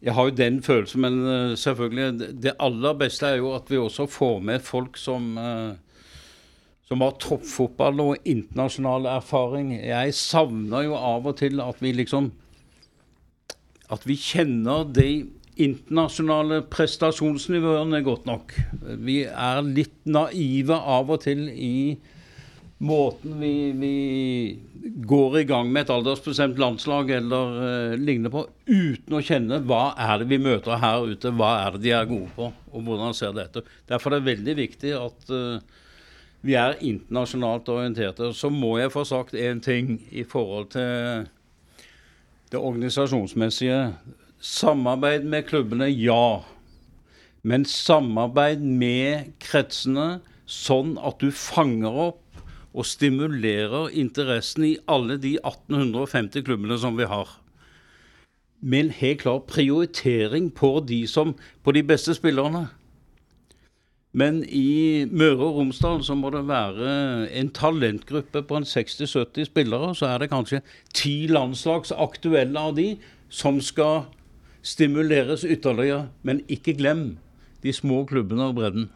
jeg har jo den følelsen, men uh, selvfølgelig Det aller beste er jo at vi også får med folk som som har toppfotball og internasjonal erfaring. Jeg savner jo av og til at vi liksom At vi kjenner de internasjonale prestasjonsnivåene godt nok. Vi er litt naive av og til i måten vi, vi, går i gang med et aldersbestemt landslag eller uh, lignende på, uten å kjenne hva er det vi møter her ute, hva er det de er gode på, og hvordan ser det etter. Derfor er det veldig viktig at uh, vi er internasjonalt orienterte. Så må jeg få sagt én ting i forhold til det organisasjonsmessige. Samarbeid med klubbene, ja. Men samarbeid med kretsene sånn at du fanger opp og stimulerer interessen i alle de 1850 klubbene som vi har. Med en helt klar prioritering på de, som, på de beste spillerne. Men i Møre og Romsdal så må det være en talentgruppe på en 60-70 spillere. Så er det kanskje ti landslagsaktuelle av de som skal stimuleres ytterligere. Men ikke glem de små klubbene og bredden.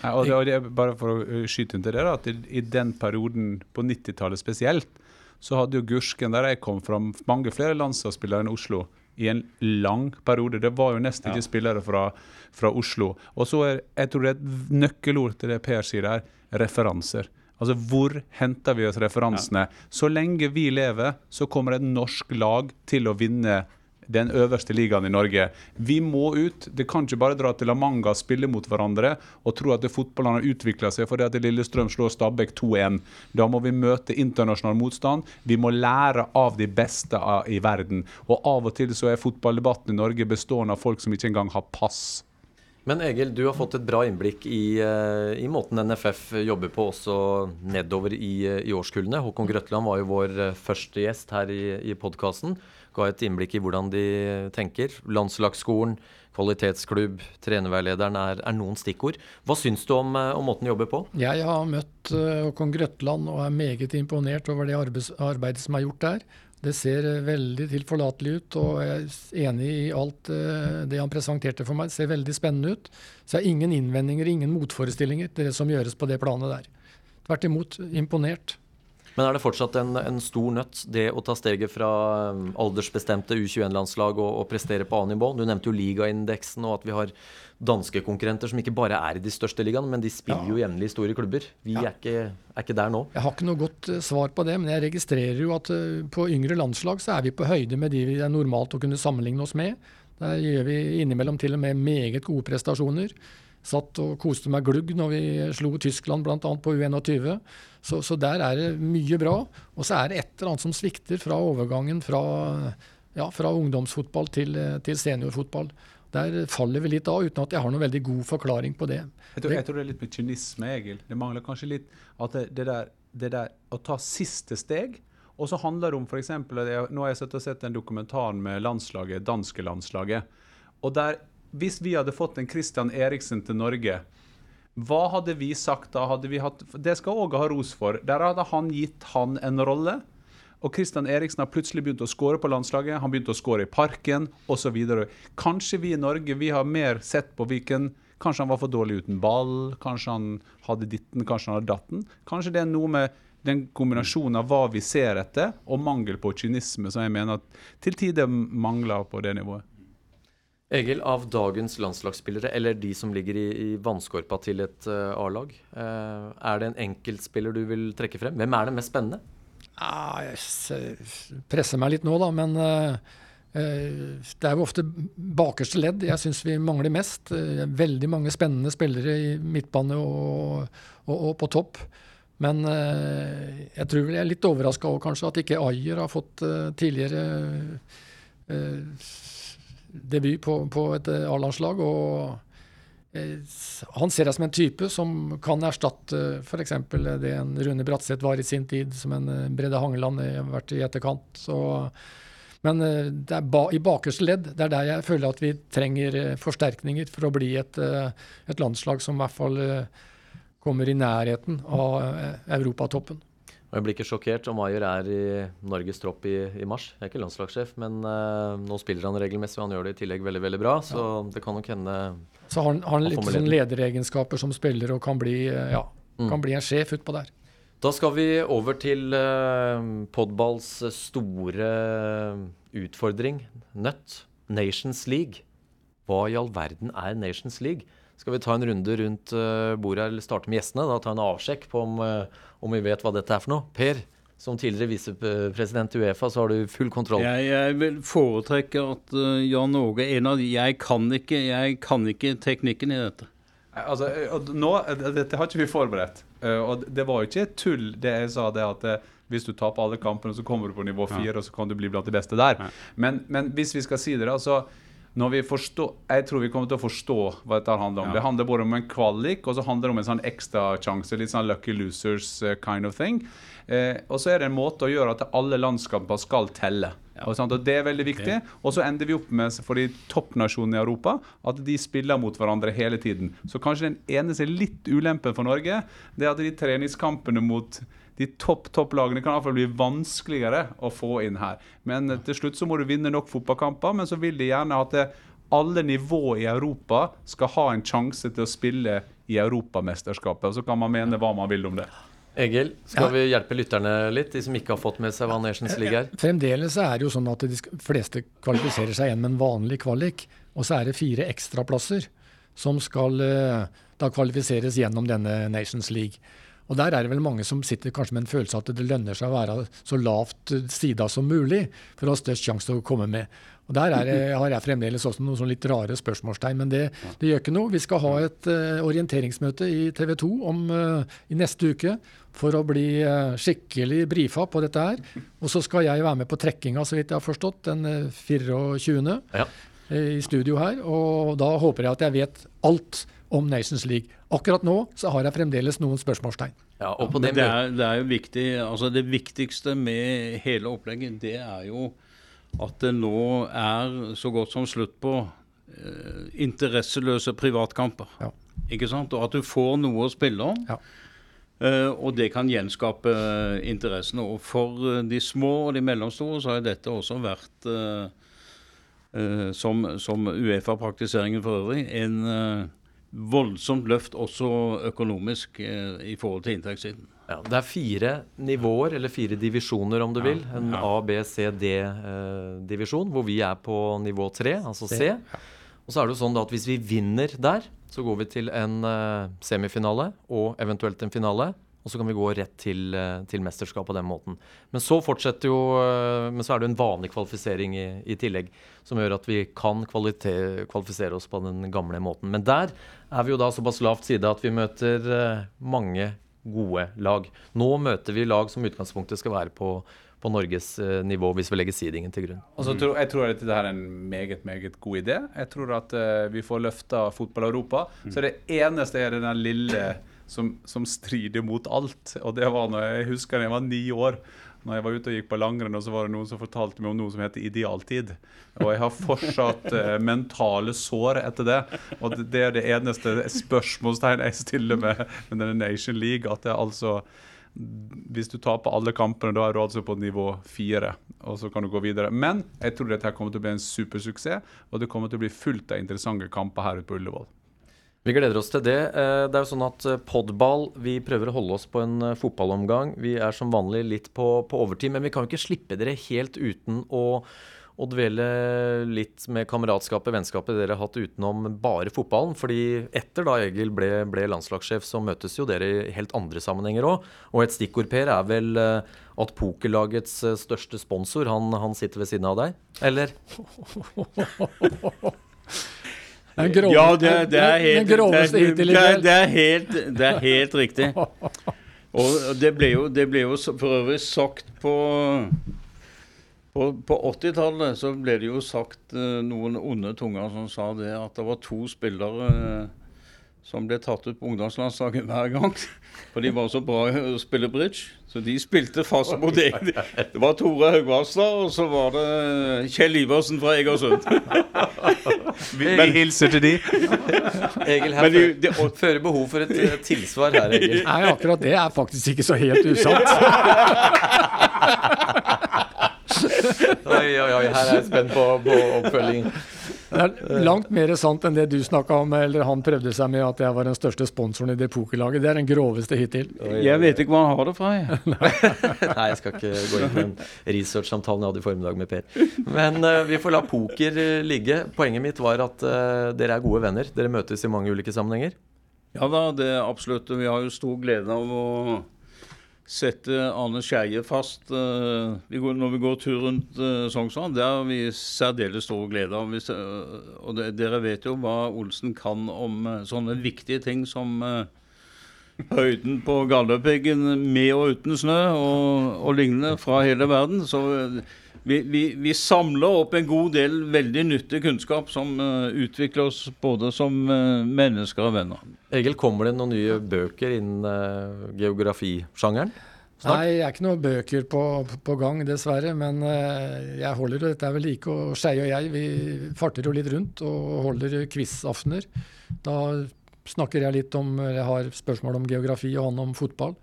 Ja, og det, og det, bare for å skyte inn til det, da, at i den perioden på 90-tallet spesielt, så hadde jo Gursken, der jeg kom fra, mange flere landslagsspillere enn Oslo i en lang periode. Det var jo nesten ikke spillere fra, fra, Oslo. Og så er jeg tror det er et nøkkelord til det Per sier der, referanser. Altså, Hvor henter vi oss referansene? Ja. Så lenge vi lever, så kommer et norsk lag til å vinne den øverste ligaen i Norge. Vi må ut. Det kan ikke bare dra til La Manga og spille mot hverandre og tro at fotballen har utvikla seg fordi at Lillestrøm slår Stabæk 2-1. Da må vi møte internasjonal motstand. Vi må lære av de beste i verden. Og av og til så er fotballdebatten i Norge bestående av folk som ikke engang har pass. Men Egil, du har fått et bra innblikk i, eh, i måten NFF jobber på også nedover i, i årskullene. Håkon Grøtland var jo vår eh, første gjest her i, i podkasten. Ga et innblikk i hvordan de tenker. Landslagsskolen, kvalitetsklubb, trenerveilederen er, er noen stikkord. Hva syns du om, om, måten de jobber på? Jeg har møtt Håkon Grøtland og er meget imponert over det arbeidet som er gjort der. Det ser veldig tilforlatelig ut, og jeg er enig i alt det han presenterte for meg. Det ser veldig spennende ut. Så jeg har ingen innvendinger, ingen motforestillinger til det som gjøres på det planet der. Tvert imot imponert. Men er det fortsatt en, en, stor nøtt, det å ta steget fra um, aldersbestemte U21-landslag og, og, prestere på A-nivå? Du nevnte jo ligaindeksen og at vi har danske konkurrenter som ikke bare er i de største ligaene, men de spiller ja. jo jevnlig i store klubber. Vi ja. er, ikke, er, ikke, der nå. Jeg har ikke noe godt uh, svar på det, men jeg registrerer jo at uh, på yngre landslag så er vi på høyde med de vi er normalt å kunne sammenligne oss med. Der gjør vi innimellom til og med meget gode prestasjoner. Satt og koste meg glugg når vi slo Tyskland bl.a. på U21. Så, så, der er det mye bra. Og så er det et eller annet som svikter fra overgangen fra, ja, fra ungdomsfotball til, til, seniorfotball. Der faller vi litt av, uten at jeg har noen veldig god forklaring på det. Jeg tror, jeg tror det er litt med kynisme, Egil. Det mangler kanskje litt at det, det, der, det der å ta siste steg og så handler det om f.eks. Nå har jeg sett, sett en dokumentar med landslaget, danske landslaget. Og der hvis vi hadde fått en Christian Eriksen til Norge, hva hadde vi sagt da? Hadde vi hatt, det skal Åge ha ros for. Der hadde han gitt han en rolle. Og Christian Eriksen har plutselig begynt å skåre på landslaget. Han begynte å skåre i Parken osv. Kanskje vi i Norge vi har mer sett på hvilken Kanskje han var for dårlig uten ball, kanskje han hadde ditten, kanskje han hadde datten. Kanskje det er noe med den kombinasjonen av hva vi ser etter, og mangel på kynisme, som jeg mener at til tider mangler på det nivået. Egil, av dagens landslagsspillere, eller de som ligger i, i vannskorpa til et uh, A-lag, uh, er det en enkeltspiller du vil trekke frem? Hvem er det mest spennende? Ah, jeg presser meg litt nå, da, men uh, det er jo ofte bakerste ledd jeg syns vi mangler mest. Veldig mange spennende spillere i midtbane og, og, og på topp. Men jeg tror jeg er litt overraska over kanskje at ikke Ayer har fått tidligere debut på, på et eh, A-landslag. og eh, han ser jeg som en type som kan erstatte f.eks. det en Rune Bratseth var i sin tid, som en eh, Brede Hangeland har vært i etterkant. Så, men det er ba, i bakerste ledd det er der jeg føler at vi trenger forsterkninger for å bli et, et landslag som i hvert fall kommer i nærheten av europatoppen. Og jeg blir ikke sjokkert om Ayer er i Norges tropp i, i mars. Jeg er ikke landslagssjef, men uh, nå spiller han regelmessig, og han gjør det i tillegg veldig veldig bra. Så ja. det kan nok hende Så har han, har han litt sånn lederegenskaper som spiller og kan bli, uh, ja, mm. kan bli en sjef utpå der. Da skal vi over til uh, Podballs store utfordring, nøtt. Nations League. Hva i all verden er Nations League? Skal vi ta en runde rundt uh, bordet eller starte med gjestene? Da Ta en avsjekk på om, uh, om, vi vet hva dette er for noe. Per, som tidligere visepresident i Uefa, så har du full kontroll. Jeg, jeg vil foretrekke at uh, Jan Åge en av de jeg kan, ikke, jeg kan ikke teknikken i dette. Altså, nå, Dette har ikke vi forberedt. og Det var jo ikke tull, det jeg sa. det at hvis du taper alle kampene, så kommer du på nivå fire, ja. og så kan du bli blant de beste der. Ja. Men, men, hvis vi skal si det, da, så når vi forstår, Jeg tror vi kommer til å forstå hva dette handler om. Ja. Det handler både om en kvalik og så handler det om en sånn ekstrasjanse. Litt sånn lucky losers uh, kind of thing. Eh, og så er det en måte å gjøre at alle landskamper skal telle. Ja. Og, og Det er veldig viktig. Og så ender vi opp med for de toppnasjonene i Europa at de spiller mot hverandre hele tiden. Så kanskje den eneste litt ulempen for Norge, det er at de treningskampene mot de topp topplagene kan iallfall bli vanskeligere å få inn her. Men eh, til slutt så må du vinne nok fotballkamper, men så vil de gjerne at det, eh, alle nivå i Europa skal ha en sjanse til å spille i Europamesterskapet. Og så kan man mene hva man vil om det. Egil, skal ja. vi hjelpe lytterne litt, de som ikke har fått med seg hva Nations League er? Fremdeles er det jo sånn at de fleste kvalifiserer seg igjen med en vanlig kvalik. Og så er det fire ekstraplasser som skal uh, da kvalifiseres gjennom denne Nations League. Og Der er det vel mange som sitter kanskje med en følelse at det lønner seg å være så lavt sida som mulig for å ha størst sjanse til å komme med. Og Der er, har jeg fremdeles også noen sånn litt rare spørsmålstegn, men det, det, gjør ikke noe. Vi skal ha et uh, orienteringsmøte i TV 2 om, uh, i neste uke for å bli uh, skikkelig brifa på dette her. Og så skal jeg være med på trekkinga, så vidt jeg har forstått, den 24. Ja. i studio her. Og da håper jeg at jeg vet alt om Nations League. Akkurat nå så har jeg fremdeles noen spørsmålstegn. Ja, og på det, det, er, det er jo viktig, altså det viktigste med hele opplegget, det er jo at det nå er så godt som slutt på eh, interesseløse privatkamper. Ja. Ikke sant? Og at du får noe å spille om. Ja. Eh, og det kan gjenskape eh, interessene. Og for eh, de små og de mellomstore så har dette også vært, eh, eh, som, som Uefa-praktiseringen for øvrig, en voldsomt løft også økonomisk eh, i forhold til inntektssiden. Ja, det er fire nivåer, eller fire divisjoner om du vil. En ja. A, B, C, D-divisjon, hvor vi er på nivå tre, altså C. Og så er det jo sånn at hvis vi vinner der, så går vi til en eh, semifinale og eventuelt en finale. Og så kan vi gå rett til, eh, til mesterskap på den måten. Men så fortsetter jo eh, Men så er det jo en vanlig kvalifisering i, i tillegg, som gjør at vi kan kvalifisere oss på den gamle måten. Men der er vi jo da såpass lavt side at vi møter eh, mange gode lag. Nå møter vi lag som utgangspunktet skal være på, på Norges nivå, hvis vi legger seedingen til grunn. Altså, jeg tror at dette er en meget meget god idé. Jeg tror at vi får løfta fotball-Europa. Så det eneste er den lille som, som strider mot alt. Og det var når jeg husker jeg var ni år. Når jeg var ute og gikk på langrenn, og så var det noen som fortalte meg om noe som heter idealtid. Og jeg har fortsatt eh, mentale sår etter det. Og det, det er det eneste spørsmålstegn jeg stiller med, med denne Nation League. At det er altså hvis du taper alle kampene, da er du altså på nivå fire. Og så kan du gå videre. Men jeg tror dette kommer til å bli en supersuksess, og det kommer til å bli fullt av interessante kamper her ute på Ullevål. Vi gleder oss til det. Eh, Det er jo sånn at eh, podball Vi prøver å holde oss på en eh, fotballomgang. Vi er som vanlig litt på, på overtid, men vi kan jo ikke slippe dere helt uten å, å dvele litt med kameratskapet, vennskapet dere har hatt utenom bare fotballen. Fordi etter da Egil ble, ble landslagssjef, så møtes jo dere i helt andre sammenhenger òg. Og et stikkord, Per, er vel at pokerlagets største sponsor, han, han sitter ved siden av deg? Eller? (laughs) Den grove, Ja, det, det er helt den groveste hittil i kveld. det, er helt, det er helt riktig. (laughs) Og det ble jo, det ble jo for øvrig sagt på på, på 80-tallet så ble det jo sagt eh, noen onde tunger som sa det at det var to spillere eh, som ble tatt ut på ungdomslandslaget hver gang. (laughs) For de var så bra å spille bridge. Så de spilte fast mot egen. Det var Tore Haugvastad, og så var det Kjell Iversen fra Egersund. (laughs) Vi, hilser til de. Egil, her Men de- fø- de- (laughs) fører behov for et tilsvar her, Egil. Nei, akkurat det er faktisk ikke så helt usant. Oi, oi, oi, her er jeg spent på, på oppfølging. Det er langt mer sant enn det du snakka om, eller han prøvde seg med at jeg var den største sponsoren i det pokerlaget. Det er den groveste hittil. Jeg vet ikke hvor han har det fra. jeg. (laughs) (laughs) Nei, jeg skal ikke gå inn på den researchsamtalen jeg hadde i formiddag med Per. Men uh, vi får la poker eh, ligge. Poenget mitt var at uh, dere er gode venner. Dere møtes i mange ulike sammenhenger. Ja da, det er absolutt. Vi har jo stor glede av å sette Arne Skeie fast uh, vi går, når vi går tur rundt uh, Sognsvann. Det har vi særdeles stor glede av. Hvis, uh, og det, dere vet jo hva Olsen kan om eh, sånne viktige ting som eh, høyden på Galdhøpiggen med og uten snø og, og lignende fra hele verden. Så eh, vi, vi, vi samler opp en god del veldig nyttig kunnskap som uh, utvikler oss både som uh, mennesker og venner. Egil, kommer det noen nye bøker innen uh, geografisjangeren? Snart? Nei, jeg er ikke noen bøker på, på gang, dessverre. Men jeg holder jo dette vel like. Og Skeie og jeg vi farter jo litt rundt og holder quiz-aftener. Da snakker jeg litt om Jeg har spørsmål om geografi og han om fotball.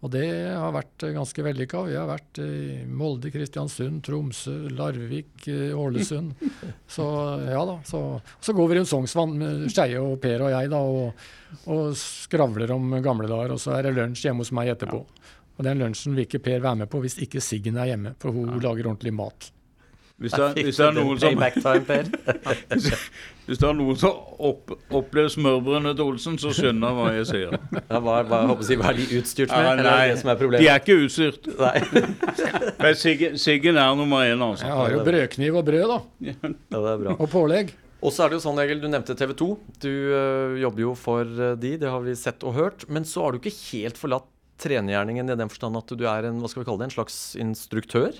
Og det har vært ganske vellykka. Vi har vært i Molde, Kristiansund, Tromsø, Larvik, eh, Ålesund. (laughs) Så ja da. Så, så går vi rundt Sognsvann, med Skeie og Per og jeg, da, og, og skravler om gamle dager. Og så er det lunsj hjemme hos meg etterpå. Og den lunsjen vil ikke Per være med på hvis ikke Siggen er hjemme, for hun lager ordentlig mat. Hvis det, er- hvis det er noen som. (laughs) Hvis det er noen som opp, opplever smørbrødene til Olsen, så skjønner jeg hva jeg sier. Ja, hva, hva, jeg hva er de utstyrt med? Ja, nei, er det det som er de er ikke utstyrt. Nei. (laughs) Men Siggen, Siggen er nummer én, altså. Jeg har jo brødkniv og brød, da. Ja, det er bra. Og pålegg. Og så er det jo sånn, Egil, du nevnte TV 2. Du øh, jobber jo for øh, de, det har vi sett og hørt. Men så har du ikke helt forlatt trenergjerningen i den forstand at du er en, hva skal vi kalle det, en slags instruktør?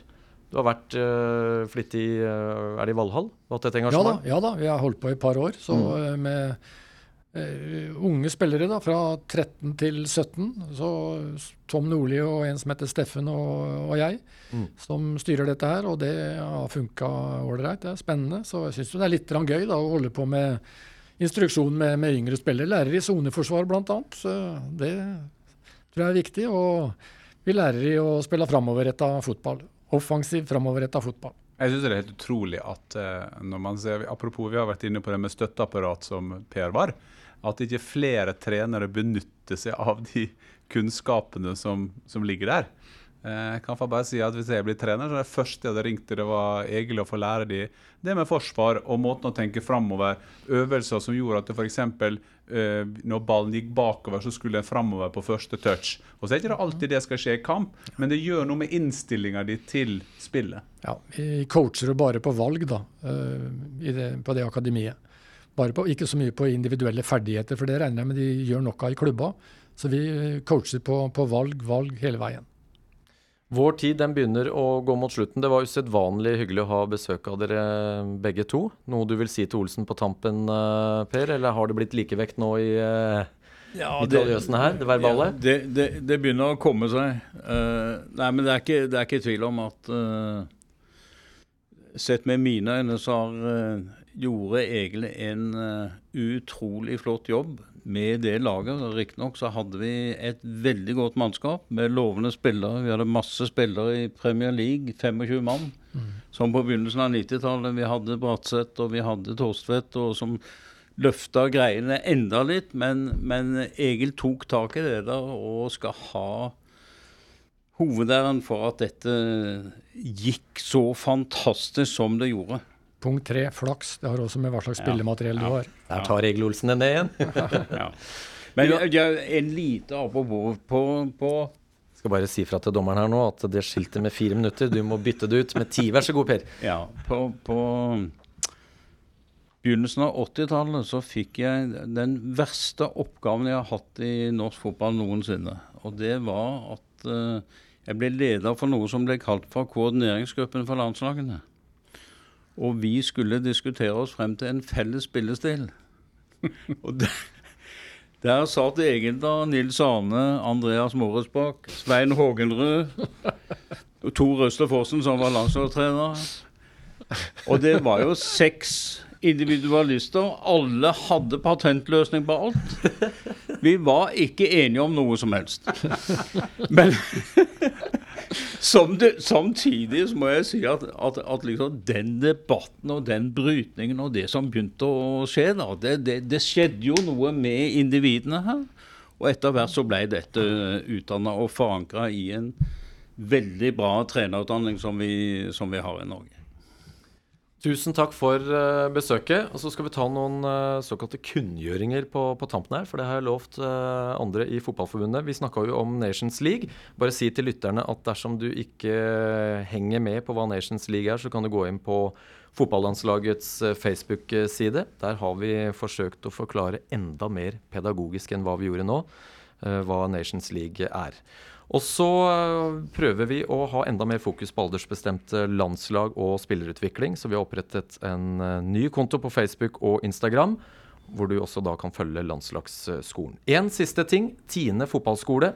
Du har vært øh, flittig øh, Er det i Valhall? Du har hatt et Ja da, ja da, vi har holdt på i et par år. Så mm. med Uh, unge spillere da, fra 13 til 17. Så Tom Nordli og en som heter Steffen og, og jeg, Mm. som styrer dette her. Og det har funka ålreit. Det er spennende. Så jeg syns det er litt gøy da, å holde på med instruksjon med, med yngre spillere. Lærer i soneforsvar bl.a. Så det tror jeg er viktig. Og vi lærer i å spille framoverretta fotball. Offensiv framoverretta fotball. Jeg syns det er helt utrolig at eh, når man ser, Apropos vi har vært inne på det med støtteapparat som Per var. At ikke flere trenere benytter seg av de kunnskapene som, som ligger der. Eh, Jeg kan bare si at Hvis jeg blir trener, så er det første jeg hadde ringt til, det var Egil å få lære de det med forsvar og måten å tenke framover. Øvelser som gjorde at f.eks. Uh, når ballen gikk bakover, så skulle den framover på første touch. Og så er det ikke alltid det skal skje i kamp, men det gjør noe med innstillinga di til spillet. Ja, vi coacher jo bare på valg da, eh, det, på det akademiet. Bare på, ikke så mye på individuelle ferdigheter, for det regner jeg med de gjør nok av i klubba. Så vi coacher på, på valg, valg hele veien. Vår tid den begynner å gå mot slutten. Det var usedvanlig hyggelig å ha besøk av dere begge to. Noe du vil si til Olsen på tampen, eh, Per? Eller har det blitt likevekt nå i ja, i mitraljøsene her, det verbale? Ja, det, det, det begynner å komme seg. Uh, nei, men det er, ikke, det er ikke tvil om at uh, Sett med mine øyne så har, uh, gjorde egentlig en uh, utrolig flott jobb med det laget. Riktignok så hadde vi et veldig godt mannskap med lovende spillere. Vi hadde masse spillere i Premier League, 25 mann. Som på begynnelsen av 90-tallet. Vi hadde Bratseth og vi hadde Torstvedt, og som løfta greiene enda litt. Men, men Egil tok tak i det der og skal ha hovedæren for at dette gikk så fantastisk som det gjorde. Punkt tre, flaks. Det har også med hva slags spillemateriell du har. Der tar Egil Olsen den ned igjen. (laughs) Ja. Men jeg en lite apropos på, på Skal bare si fra til dommeren her nå at det skiltet med fire minutter, du må bytte det ut med ti. Vær så god, Per. Ja, på, på begynnelsen av 80-tallet så fikk jeg den verste oppgaven jeg har hatt i norsk fotball noensinne. Og det var at uh, jeg ble leder for noe som ble kalt for koordineringsgruppen for landslagene. Og vi skulle diskutere oss frem til en felles spillestil. (laughs) Og der, der satt egentlig da Nils Arne, Andreas Moresbakk, Svein Hågenrud Tor Øster Fossen, som var landslagstrener. Og det var jo seks individualister. Alle hadde patentløsning på alt. Vi var ikke enige om noe som helst. (laughs) Men det, samtidig så må jeg si at, at, at liksom den debatten og den brytningen og det som begynte å skje, da, det, det, det skjedde jo noe med individene her. Og etter hvert så ble dette utdanna og forankra i en veldig bra trenerutdanning som vi, som vi har i Norge. Tusen takk for eh, besøket. Og så skal vi ta noen eh, såkalte kunngjøringer på, på tampen her, for det har jeg lovt eh, andre i Fotballforbundet. Vi snakka jo om Nations League. Bare si til lytterne at dersom du ikke henger med på hva Nations League er, så kan du gå inn på fotballandslagets Facebook-side. Der har vi forsøkt å forklare enda mer pedagogisk enn hva vi gjorde nå, hva Nations League er. Og så øh, prøver vi å ha enda mer fokus på aldersbestemte landslag og spillerutvikling. Så vi har opprettet en øh, ny konto på Facebook og Instagram, hvor du også da kan følge landslagsskolen. En siste ting. Tiende fotballskole.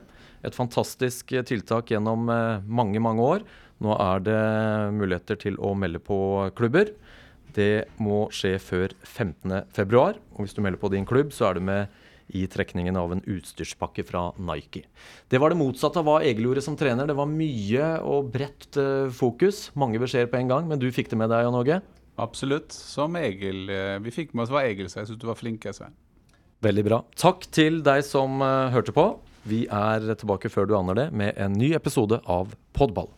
Et fantastisk øh, tiltak gjennom mange, mange år. Nå er det muligheter til å melde på klubber. Det må skje før 15.2. Og hvis du melder på din klubb, så er du med i trekningen av en utstyrspakke fra Nike. Det var det motsatte av hva Egil gjorde som trener. Det var mye og bredt eh, fokus. Mange beskjeder på en gang, men du fikk det med deg, Jan Åge? Absolutt. Som Egil eh, Vi fikk med oss hva Egil sa. Jeg syns du var flink, Svein. Veldig bra. Takk til deg som eh, hørte på. Vi er tilbake før du aner det med en ny episode av Podball.